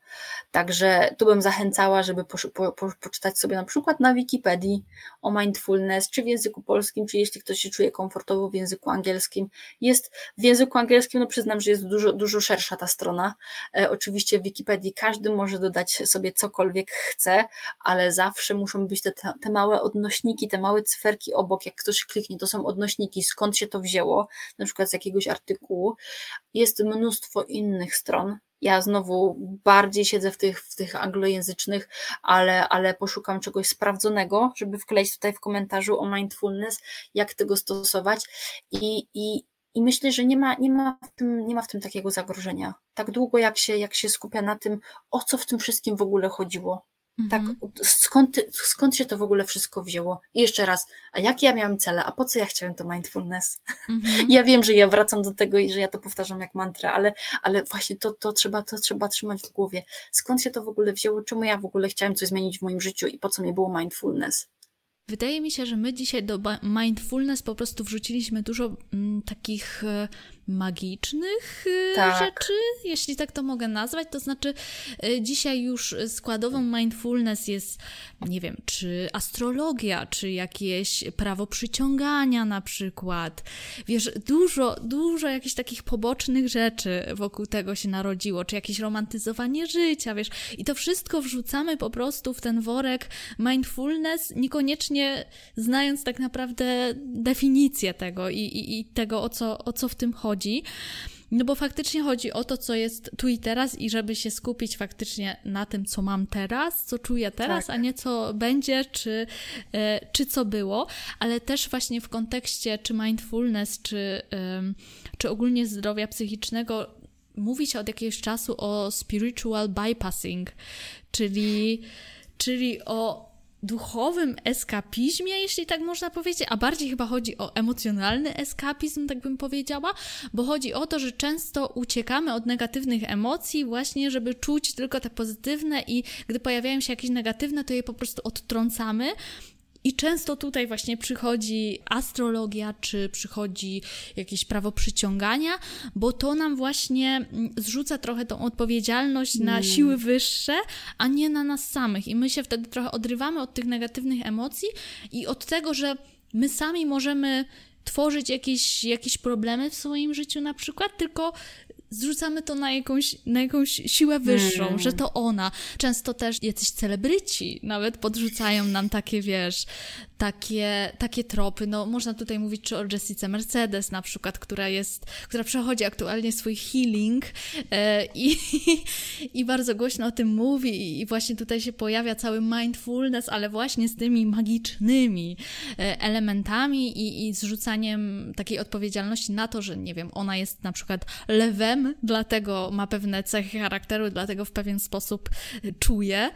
Także tu bym zachęcała, żeby po, po, po, poczytać sobie na przykład na Wikipedii o mindfulness, czy w języku polskim, czy jeśli ktoś się czuje komfortowo w języku angielskim. Jest w języku angielskim, no przyznam, że jest dużo, dużo szersza ta strona. E, oczywiście w Wikipedii każdy może dodać sobie cokolwiek chce, ale zawsze muszą być te, te małe odnośniki, te małe cyferki obok, jak ktoś kliknie, to są odnośniki, skąd się to wzięło, na przykład z jakiegoś artykułu. Jest mnóstwo innych stron. Ja znowu bardziej siedzę w tych, w tych anglojęzycznych, ale, ale poszukam czegoś sprawdzonego, żeby wkleić tutaj w komentarzu o mindfulness, jak tego stosować. I, i, i myślę, że nie ma, nie, ma w tym, nie ma w tym takiego zagrożenia. Tak długo, jak się, jak się skupia na tym, o co w tym wszystkim w ogóle chodziło. Tak, mhm. skąd, skąd się to w ogóle wszystko wzięło? I jeszcze raz, a jakie ja miałam cele? A po co ja chciałem to mindfulness? Mhm. Ja wiem, że ja wracam do tego i że ja to powtarzam jak mantrę, ale, ale właśnie to, to, trzeba, to trzeba trzymać w głowie. Skąd się to w ogóle wzięło? Czemu ja w ogóle chciałem coś zmienić w moim życiu i po co mi było mindfulness?
Wydaje mi się, że my dzisiaj do mindfulness po prostu wrzuciliśmy dużo mm, takich e, magicznych y, tak. rzeczy, jeśli tak to mogę nazwać. To znaczy, y, dzisiaj już składową mindfulness jest, nie wiem, czy astrologia, czy jakieś prawo przyciągania na przykład. Wiesz, dużo, dużo jakichś takich pobocznych rzeczy wokół tego się narodziło, czy jakieś romantyzowanie życia, wiesz. I to wszystko wrzucamy po prostu w ten worek mindfulness, niekoniecznie znając tak naprawdę definicję tego i, i, i tego, o co, o co w tym chodzi chodzi. No bo faktycznie chodzi o to, co jest tu i teraz i żeby się skupić faktycznie na tym, co mam teraz, co czuję teraz, tak. a nie co będzie, czy, e, czy co było, ale też właśnie w kontekście czy mindfulness, czy, czy ogólnie zdrowia psychicznego mówi się od jakiegoś czasu o spiritual bypassing, czyli, czyli o duchowym eskapizmie, jeśli tak można powiedzieć, a bardziej chyba chodzi o emocjonalny eskapizm, tak bym powiedziała, bo chodzi o to, że często uciekamy od negatywnych emocji właśnie, żeby czuć tylko te pozytywne i gdy pojawiają się jakieś negatywne, to je po prostu odtrącamy, i często tutaj właśnie przychodzi astrologia, czy przychodzi jakieś prawo przyciągania, bo to nam właśnie mm, zrzuca trochę tą odpowiedzialność na mm. siły wyższe, a nie na nas samych. I my się wtedy trochę odrywamy od tych negatywnych emocji i od tego, że my sami możemy tworzyć jakieś, jakieś problemy w swoim życiu na przykład, tylko zrzucamy to na jakąś, na jakąś siłę wyższą, mm. że to ona. Często też jacyś celebryci nawet podrzucają nam takie, wiesz, takie, takie tropy. No, można tutaj mówić czy o Jessice Mercedes na przykład, która jest, która przechodzi aktualnie swój healing e, i, i bardzo głośno o tym mówi i właśnie tutaj się pojawia cały mindfulness, ale właśnie z tymi magicznymi e, elementami i, i zrzucaniem takiej odpowiedzialności na to, że nie wiem, ona jest na przykład lewem, lwem, dlatego ma pewne cechy charakteru, dlatego w pewien sposób czuje.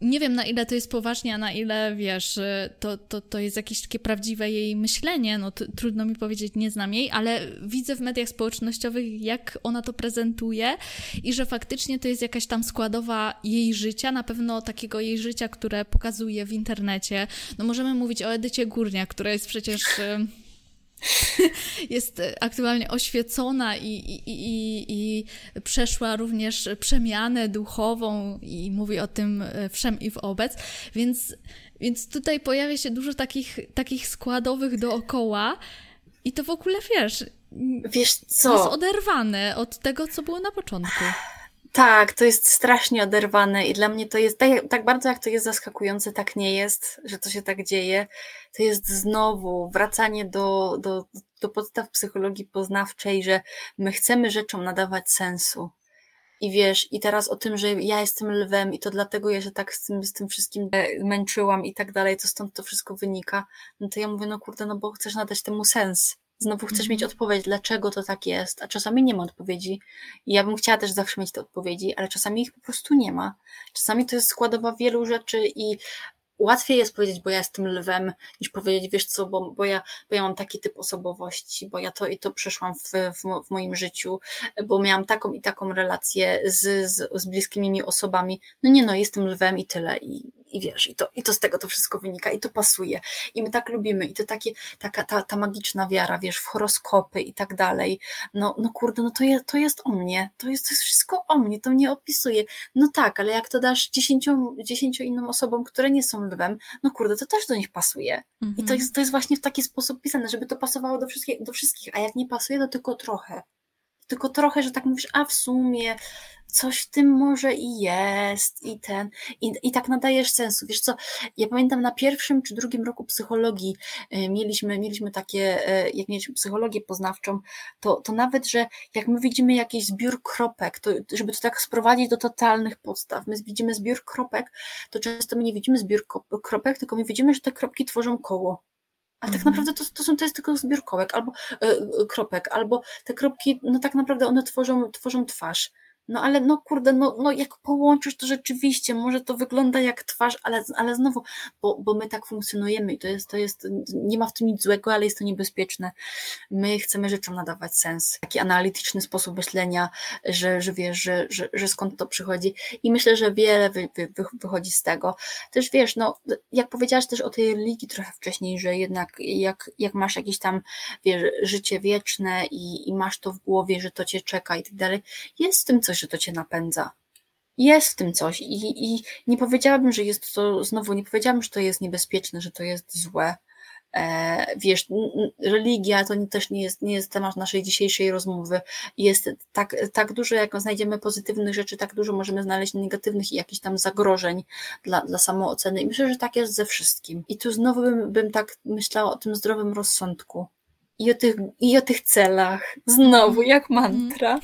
Nie wiem, na ile to jest poważnie, a na ile, wiesz, to, to, to jest jakieś takie prawdziwe jej myślenie. No, trudno mi powiedzieć, nie znam jej, ale widzę w mediach społecznościowych, jak ona to prezentuje i że faktycznie to jest jakaś tam składowa jej życia, na pewno takiego jej życia, które pokazuje w internecie. No, możemy mówić o Edycie Górnia, która jest przecież jest aktualnie oświecona i, i, i, i przeszła również przemianę duchową i mówi o tym e, wszem i wobec, więc, więc tutaj pojawia się dużo takich, takich składowych dookoła i to w ogóle, wiesz,
wiesz co?
jest oderwane od tego, co było na początku.
Tak, to jest strasznie oderwane i dla mnie to jest, tak, tak, bardzo jak to jest zaskakujące, tak nie jest, że to się tak dzieje. To jest znowu wracanie do, do, do podstaw psychologii poznawczej, że my chcemy rzeczom nadawać sensu. I wiesz, i teraz o tym, że ja jestem lwem i to dlatego ja się tak z tym, z tym wszystkim e, męczyłam i tak dalej, to stąd to wszystko wynika, no to ja mówię, no kurde, no bo chcesz nadać temu sens Znowu chcesz mieć mhm. odpowiedź, dlaczego to tak jest, a czasami nie ma odpowiedzi. I ja bym chciała też zawsze mieć te odpowiedzi, ale czasami ich po prostu nie ma. Czasami to jest składowa wielu rzeczy i łatwiej jest powiedzieć, bo ja jestem lwem, niż powiedzieć, wiesz co, bo, bo, ja, bo ja mam taki typ osobowości, bo ja to i to przeszłam w, w, w moim życiu, bo miałam taką i taką relację z, z, z bliskimi mi osobami. No nie no, jestem lwem i tyle. I, i wiesz, i to, i to z tego to wszystko wynika, i to pasuje. I my tak lubimy, i to takie, taka ta, ta magiczna wiara, wiesz, w horoskopy i tak dalej. No, no kurde, no to, je, to jest o mnie, to jest, to jest wszystko o mnie, to mnie opisuje. No tak, ale jak to dasz dziesięciu, dziesięciu innym osobom, które nie są lwem, no kurde, to też do nich pasuje. Mhm. I to mhm. jest, to jest właśnie w taki sposób pisane, żeby to pasowało do wszystkich, do wszystkich, a jak nie pasuje, to tylko trochę tylko trochę, że tak mówisz, a w sumie coś w tym może i jest, i ten, i, i tak nadajesz sensu. Wiesz co, ja pamiętam na pierwszym czy drugim roku psychologii y, mieliśmy, mieliśmy takie, y, jak mieliśmy psychologię poznawczą, to, to nawet, że jak my widzimy jakiś zbiór kropek, to żeby to tak sprowadzić do totalnych podstaw, my widzimy zbiór kropek, to często my nie widzimy zbiór kropek, tylko my widzimy, że te kropki tworzą koło. A tak mhm. naprawdę to, to, są, to jest tylko zbiór kołek, albo y, kropek, albo te kropki, no tak naprawdę one tworzą, tworzą twarz. No ale no kurde, no, no jak połączysz to rzeczywiście, może to wygląda jak twarz, ale, ale znowu, bo, bo my tak funkcjonujemy i to jest, to jest, nie ma w tym nic złego, ale jest to niebezpieczne. My chcemy rzeczom nadawać sens, taki analityczny sposób myślenia, że, że wiesz, że, że, że skąd to przychodzi i myślę, że wiele wy, wy, wychodzi z tego. Też wiesz, no jak powiedziałaś też o tej religii trochę wcześniej, że jednak jak, jak masz jakieś tam, wiesz, życie wieczne i, i masz to w głowie, że to cię czeka i tak dalej, jest w tym coś coś, że to cię napędza. Jest w tym coś i, i nie powiedziałabym, że jest to, znowu nie powiedziałabym, że to jest niebezpieczne, że to jest złe. E, wiesz, religia to też nie jest, nie jest temat naszej dzisiejszej rozmowy. Jest tak, tak dużo, jak znajdziemy pozytywnych rzeczy, tak dużo możemy znaleźć negatywnych i jakichś tam zagrożeń dla, dla samooceny. I myślę, że tak jest ze wszystkim. I tu znowu bym, bym tak myślała o tym zdrowym rozsądku i o tych, i o tych celach, znowu jak mantra, mm.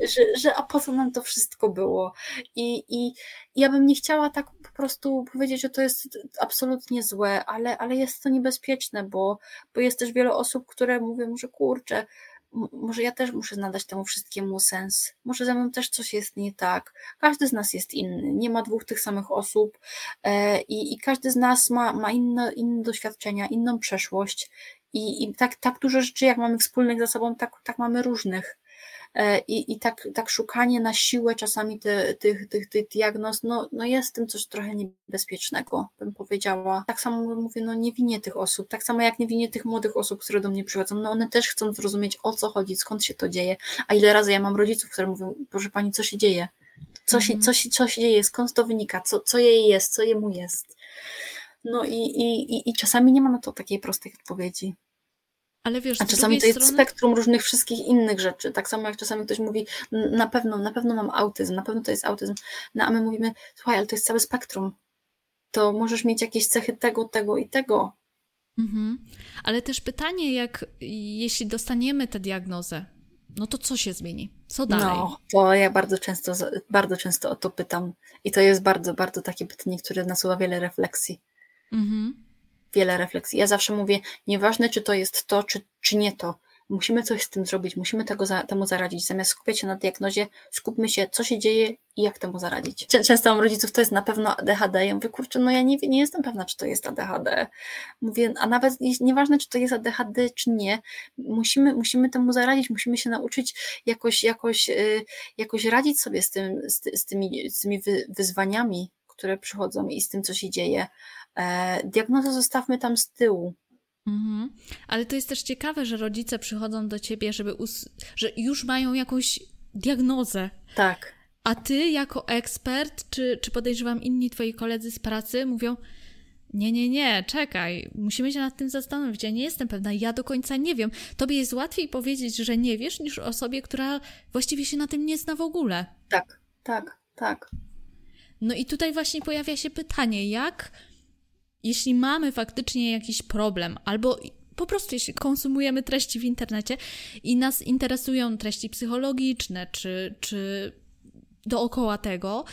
że, że a po co nam to wszystko było. I, i ja bym nie chciała tak po prostu powiedzieć, że to jest absolutnie złe, ale, ale jest to niebezpieczne, bo, bo jest też wiele osób, które mówią, że kurczę, może ja też muszę nadać temu wszystkiemu sens. Może ze mną też coś jest nie tak. Każdy z nas jest inny. Nie ma dwóch tych samych osób e, i, i każdy z nas ma, ma inne, inne doświadczenia, inną przeszłość i, i tak, tak dużo rzeczy, jak mamy wspólnych ze sobą, tak, tak mamy różnych. E, I, i tak, tak szukanie na siłę czasami tych, tych, tych diagnoz, no, no jest tym coś trochę niebezpiecznego, bym powiedziała. Tak samo mówię, no nie winię tych osób, tak samo jak nie winię tych młodych osób, które do mnie przychodzą, no one też chcą zrozumieć o co chodzi, skąd się to dzieje, a ile razy ja mam rodziców, które mówią, proszę pani, co się dzieje? Co się, co się, co się dzieje, skąd to wynika, co, co jej jest, co jemu jest. No i, i, i czasami nie ma na to takiej prostej odpowiedzi.
Ale wiesz,
a czasami to jest strony... spektrum różnych wszystkich innych rzeczy. Tak samo jak czasami ktoś mówi, na pewno, na pewno mam autyzm, na pewno to jest autyzm. No a my mówimy, słuchaj, ale to jest całe spektrum. To możesz mieć jakieś cechy tego, tego i tego.
Mhm. Ale też pytanie, jak jeśli dostaniemy tę diagnozę, no to co się zmieni? Co dalej? No,
to ja bardzo często, bardzo często o to pytam. I to jest bardzo, bardzo takie pytanie, które nasuwa wiele refleksji. Mhm wiele refleksji. Ja zawsze mówię, nieważne czy to jest to, czy, czy nie to, Musimy coś z tym zrobić, musimy tego za, temu zaradzić. Zamiast skupiać się na diagnozie, skupmy się, co się dzieje i jak temu zaradzić. Często mam rodziców, to jest na pewno ADHD. Ja mówię, kurczę, no ja nie, nie jestem pewna, czy to jest ADHD. Mówię, a nawet nieważne, czy to jest ADHD, czy nie, musimy, musimy temu zaradzić, musimy się nauczyć jakoś, jakoś, yy, jakoś radzić sobie z, tym, z, z tymi, z tymi wyzwaniami, które przychodzą i z tym, co się dzieje. E, diagnozę zostawmy tam z tyłu.
Mhm. Ale to jest też ciekawe, że rodzice przychodzą do ciebie, żeby us- że już mają jakąś diagnozę.
Tak.
A ty jako ekspert, czy, czy podejrzewam inni twoi koledzy z pracy, mówią: Nie, nie, nie, czekaj, musimy się nad tym zastanowić. Ja nie jestem pewna, ja do końca nie wiem. Tobie jest łatwiej powiedzieć, że nie wiesz, niż osobie, która właściwie się na tym nie zna w ogóle.
Tak, tak, tak.
No i tutaj właśnie pojawia się pytanie, jak jeśli mamy faktycznie jakiś problem, albo po prostu jeśli konsumujemy treści w internecie i nas interesują treści psychologiczne, czy, czy dookoła tego,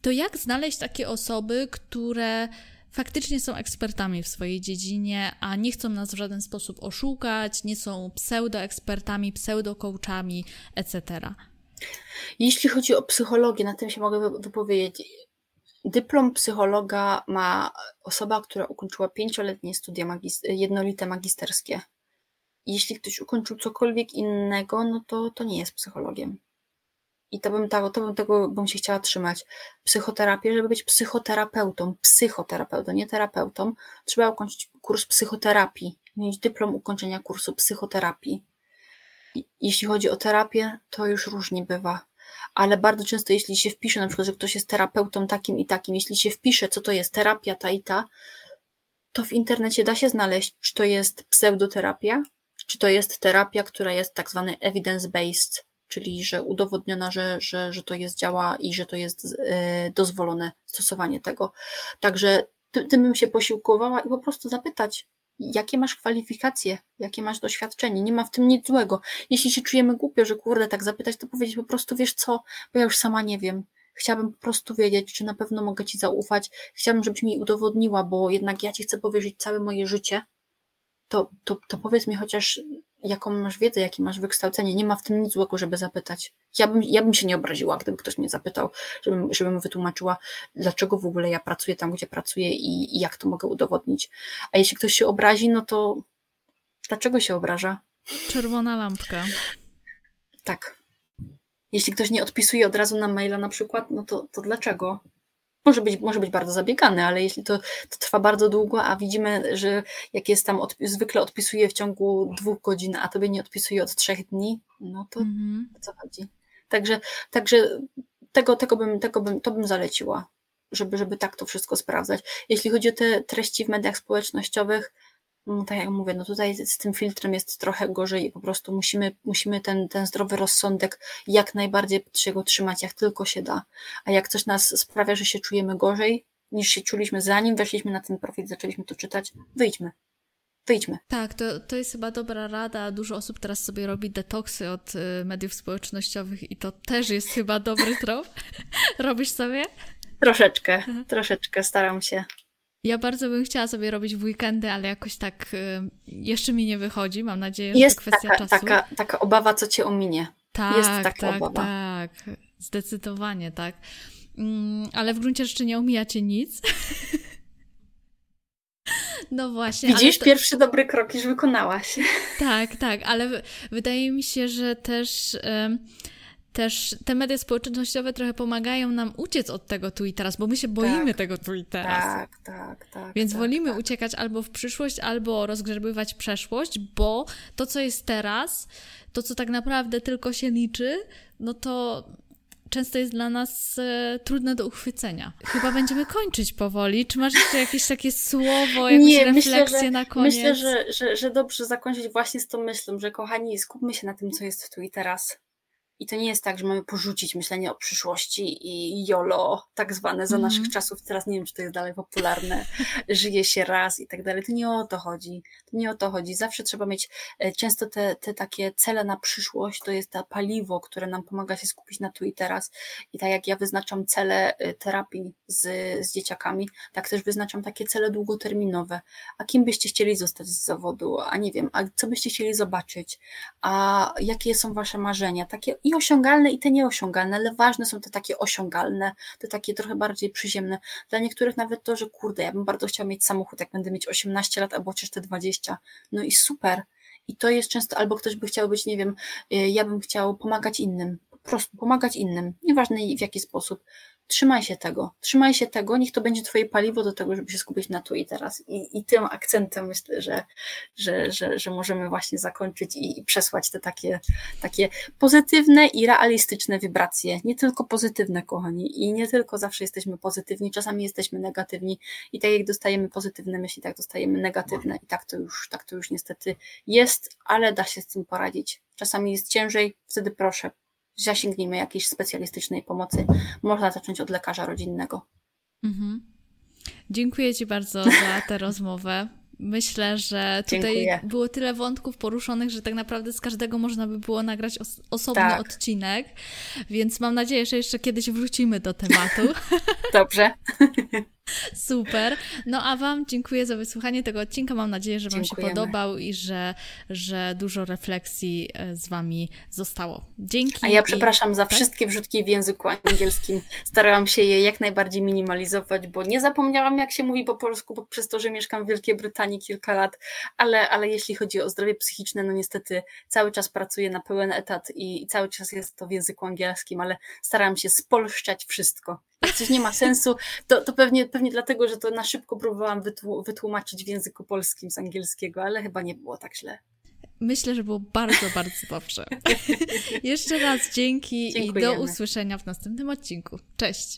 to jak znaleźć takie osoby, które faktycznie są ekspertami w swojej dziedzinie, a nie chcą nas w żaden sposób oszukać, nie są pseudoekspertami, pseudokołczami, etc.
Jeśli chodzi o psychologię, na tym się mogę wypowiedzieć. Dyplom psychologa ma osoba, która ukończyła pięcioletnie studia jednolite magisterskie. Jeśli ktoś ukończył cokolwiek innego, no to, to nie jest psychologiem. I to bym, to, to bym tego bym się chciała trzymać. Psychoterapię, żeby być psychoterapeutą, psychoterapeutą, nie terapeutą, trzeba ukończyć kurs psychoterapii, mieć dyplom ukończenia kursu psychoterapii. I, jeśli chodzi o terapię, to już różnie bywa ale bardzo często, jeśli się wpisze, na przykład, że ktoś jest terapeutą takim i takim, jeśli się wpisze, co to jest terapia ta i ta, to w internecie da się znaleźć, czy to jest pseudoterapia, czy to jest terapia, która jest tak zwany evidence-based, czyli że udowodniona, że, że, że to jest działa i że to jest e, dozwolone stosowanie tego. Także tym, tym bym się posiłkowała i po prostu zapytać, jakie masz kwalifikacje, jakie masz doświadczenie. Nie ma w tym nic złego. Jeśli się czujemy głupio, że kurde, tak zapytać, to powiedzieć po prostu, wiesz co, bo ja już sama nie wiem. Chciałabym po prostu wiedzieć, czy na pewno mogę Ci zaufać. Chciałabym, żebyś mi udowodniła, bo jednak ja Ci chcę powierzyć całe moje życie. To, to, to powiedz mi chociaż, jaką masz wiedzę, jakie masz wykształcenie. Nie ma w tym nic złego, żeby zapytać. Ja bym, ja bym się nie obraziła, gdyby ktoś mnie zapytał, żebym, żebym wytłumaczyła, dlaczego w ogóle ja pracuję tam, gdzie pracuję i, i jak to mogę udowodnić. A jeśli ktoś się obrazi, no to dlaczego się obraża?
Czerwona lampka.
Tak. Jeśli ktoś nie odpisuje od razu na maila na przykład, no to, to dlaczego? Może być, może być bardzo zabiegany, ale jeśli to, to trwa bardzo długo, a widzimy, że jak jest tam, zwykle odpisuje w ciągu dwóch godzin, a tobie nie odpisuje od trzech dni, no to mhm. o co chodzi? Także, także tego, tego, bym, tego bym, to bym zaleciła, żeby, żeby tak to wszystko sprawdzać. Jeśli chodzi o te treści w mediach społecznościowych, no tak jak mówię, no tutaj z tym filtrem jest trochę gorzej i po prostu musimy, musimy ten, ten zdrowy rozsądek jak najbardziej się go trzymać, jak tylko się da. A jak coś nas sprawia, że się czujemy gorzej, niż się czuliśmy zanim weszliśmy na ten profil, zaczęliśmy to czytać, wyjdźmy. Wyjdźmy.
Tak, to, to jest chyba dobra rada. Dużo osób teraz sobie robi detoksy od y, mediów społecznościowych i to też jest chyba dobry trop. Robisz sobie?
Troszeczkę, mhm. troszeczkę staram się.
Ja bardzo bym chciała sobie robić w weekendy, ale jakoś tak y, jeszcze mi nie wychodzi. Mam nadzieję, że
jest
to kwestia
taka,
czasu.
Taka, taka obawa, co cię ominie.
Tak,
jest taka
tak,
obawa.
tak. Zdecydowanie tak. Mm, ale w gruncie rzeczy nie omija cię nic. No właśnie.
Widzisz, to... pierwszy dobry krok już wykonałaś.
Tak, tak, ale wydaje mi się, że też też te media społecznościowe trochę pomagają nam uciec od tego tu i teraz, bo my się boimy tak, tego tu i teraz.
Tak, tak, tak.
Więc
tak,
wolimy
tak.
uciekać albo w przyszłość, albo rozgrzebywać przeszłość, bo to, co jest teraz, to, co tak naprawdę tylko się liczy, no to często jest dla nas e, trudne do uchwycenia. Chyba będziemy kończyć powoli. Czy masz jeszcze jakieś takie słowo, jakąś Nie, refleksję myślę, że, na koniec?
Myślę, że, że, że dobrze zakończyć właśnie z tą myślą, że kochani, skupmy się na tym, co jest tu i teraz I to nie jest tak, że mamy porzucić myślenie o przyszłości i YOLO, tak zwane za mm. naszych czasów. Teraz nie wiem, czy to jest dalej popularne. Żyje się raz i tak dalej. To nie o to chodzi. To nie o to chodzi. Zawsze trzeba mieć e, często te, te takie cele na przyszłość. To jest to paliwo, które nam pomaga się skupić na tu i teraz. I tak jak ja wyznaczam cele e, terapii z, z dzieciakami, tak też wyznaczam takie cele długoterminowe. A kim byście chcieli zostać z zawodu? A nie wiem, a co byście chcieli zobaczyć? A jakie są wasze marzenia? Takie i osiągalne, i te nieosiągalne, ale ważne są te takie osiągalne, te takie trochę bardziej przyziemne. Dla niektórych nawet to, że kurde, ja bym bardzo chciał mieć samochód, jak będę mieć 18 lat albo chociaż te 20. No i super. I to jest często, albo ktoś by chciał być, nie wiem, y, ja bym chciał pomagać innym, po prostu pomagać innym, nieważne w jaki sposób trzymaj się tego, trzymaj się tego, niech to będzie twoje paliwo do tego, żeby się skupić na tu i teraz. I, i tym akcentem myślę, że, że, że, że możemy właśnie zakończyć i, i przesłać te takie, takie pozytywne i realistyczne wibracje. Nie tylko pozytywne, kochani, i nie tylko zawsze jesteśmy pozytywni, czasami jesteśmy negatywni i tak jak dostajemy pozytywne myśli, tak dostajemy negatywne i tak to już, tak to już niestety jest, ale da się z tym poradzić. Czasami jest ciężej, wtedy proszę, zasięgnijmy jakiejś specjalistycznej pomocy. Można zacząć od lekarza rodzinnego. Mhm.
Dziękuję Ci bardzo za tę rozmowę. Myślę, że tutaj Dziękuję. było tyle wątków poruszonych, że tak naprawdę z każdego można by było nagrać os osobny tak. odcinek, więc mam nadzieję, że jeszcze kiedyś wrócimy do tematu.
Dobrze.
Super. No a Wam dziękuję za wysłuchanie tego odcinka. Mam nadzieję, że Wam Dziękujemy. się podobał i że, że dużo refleksji e, z Wami zostało. Dzięki.
A ja przepraszam i... za tak? wszystkie wrzutki w języku angielskim. Starałam się je jak najbardziej minimalizować, bo nie zapomniałam, jak się mówi po polsku, przez to, że mieszkam w Wielkiej Brytanii kilka lat, ale, ale jeśli chodzi o zdrowie psychiczne, no niestety cały czas pracuję na pełen etat i, i cały czas jest to w języku angielskim, ale starałam się spolszczać wszystko. Coś nie ma sensu, to, to pewnie, pewnie dlatego, że to na szybko próbowałam wytłumaczyć w języku polskim z angielskiego, ale chyba nie było tak źle.
Myślę, że było bardzo, bardzo dobrze. Jeszcze raz dzięki Dziękujemy. i do usłyszenia w następnym odcinku. Cześć!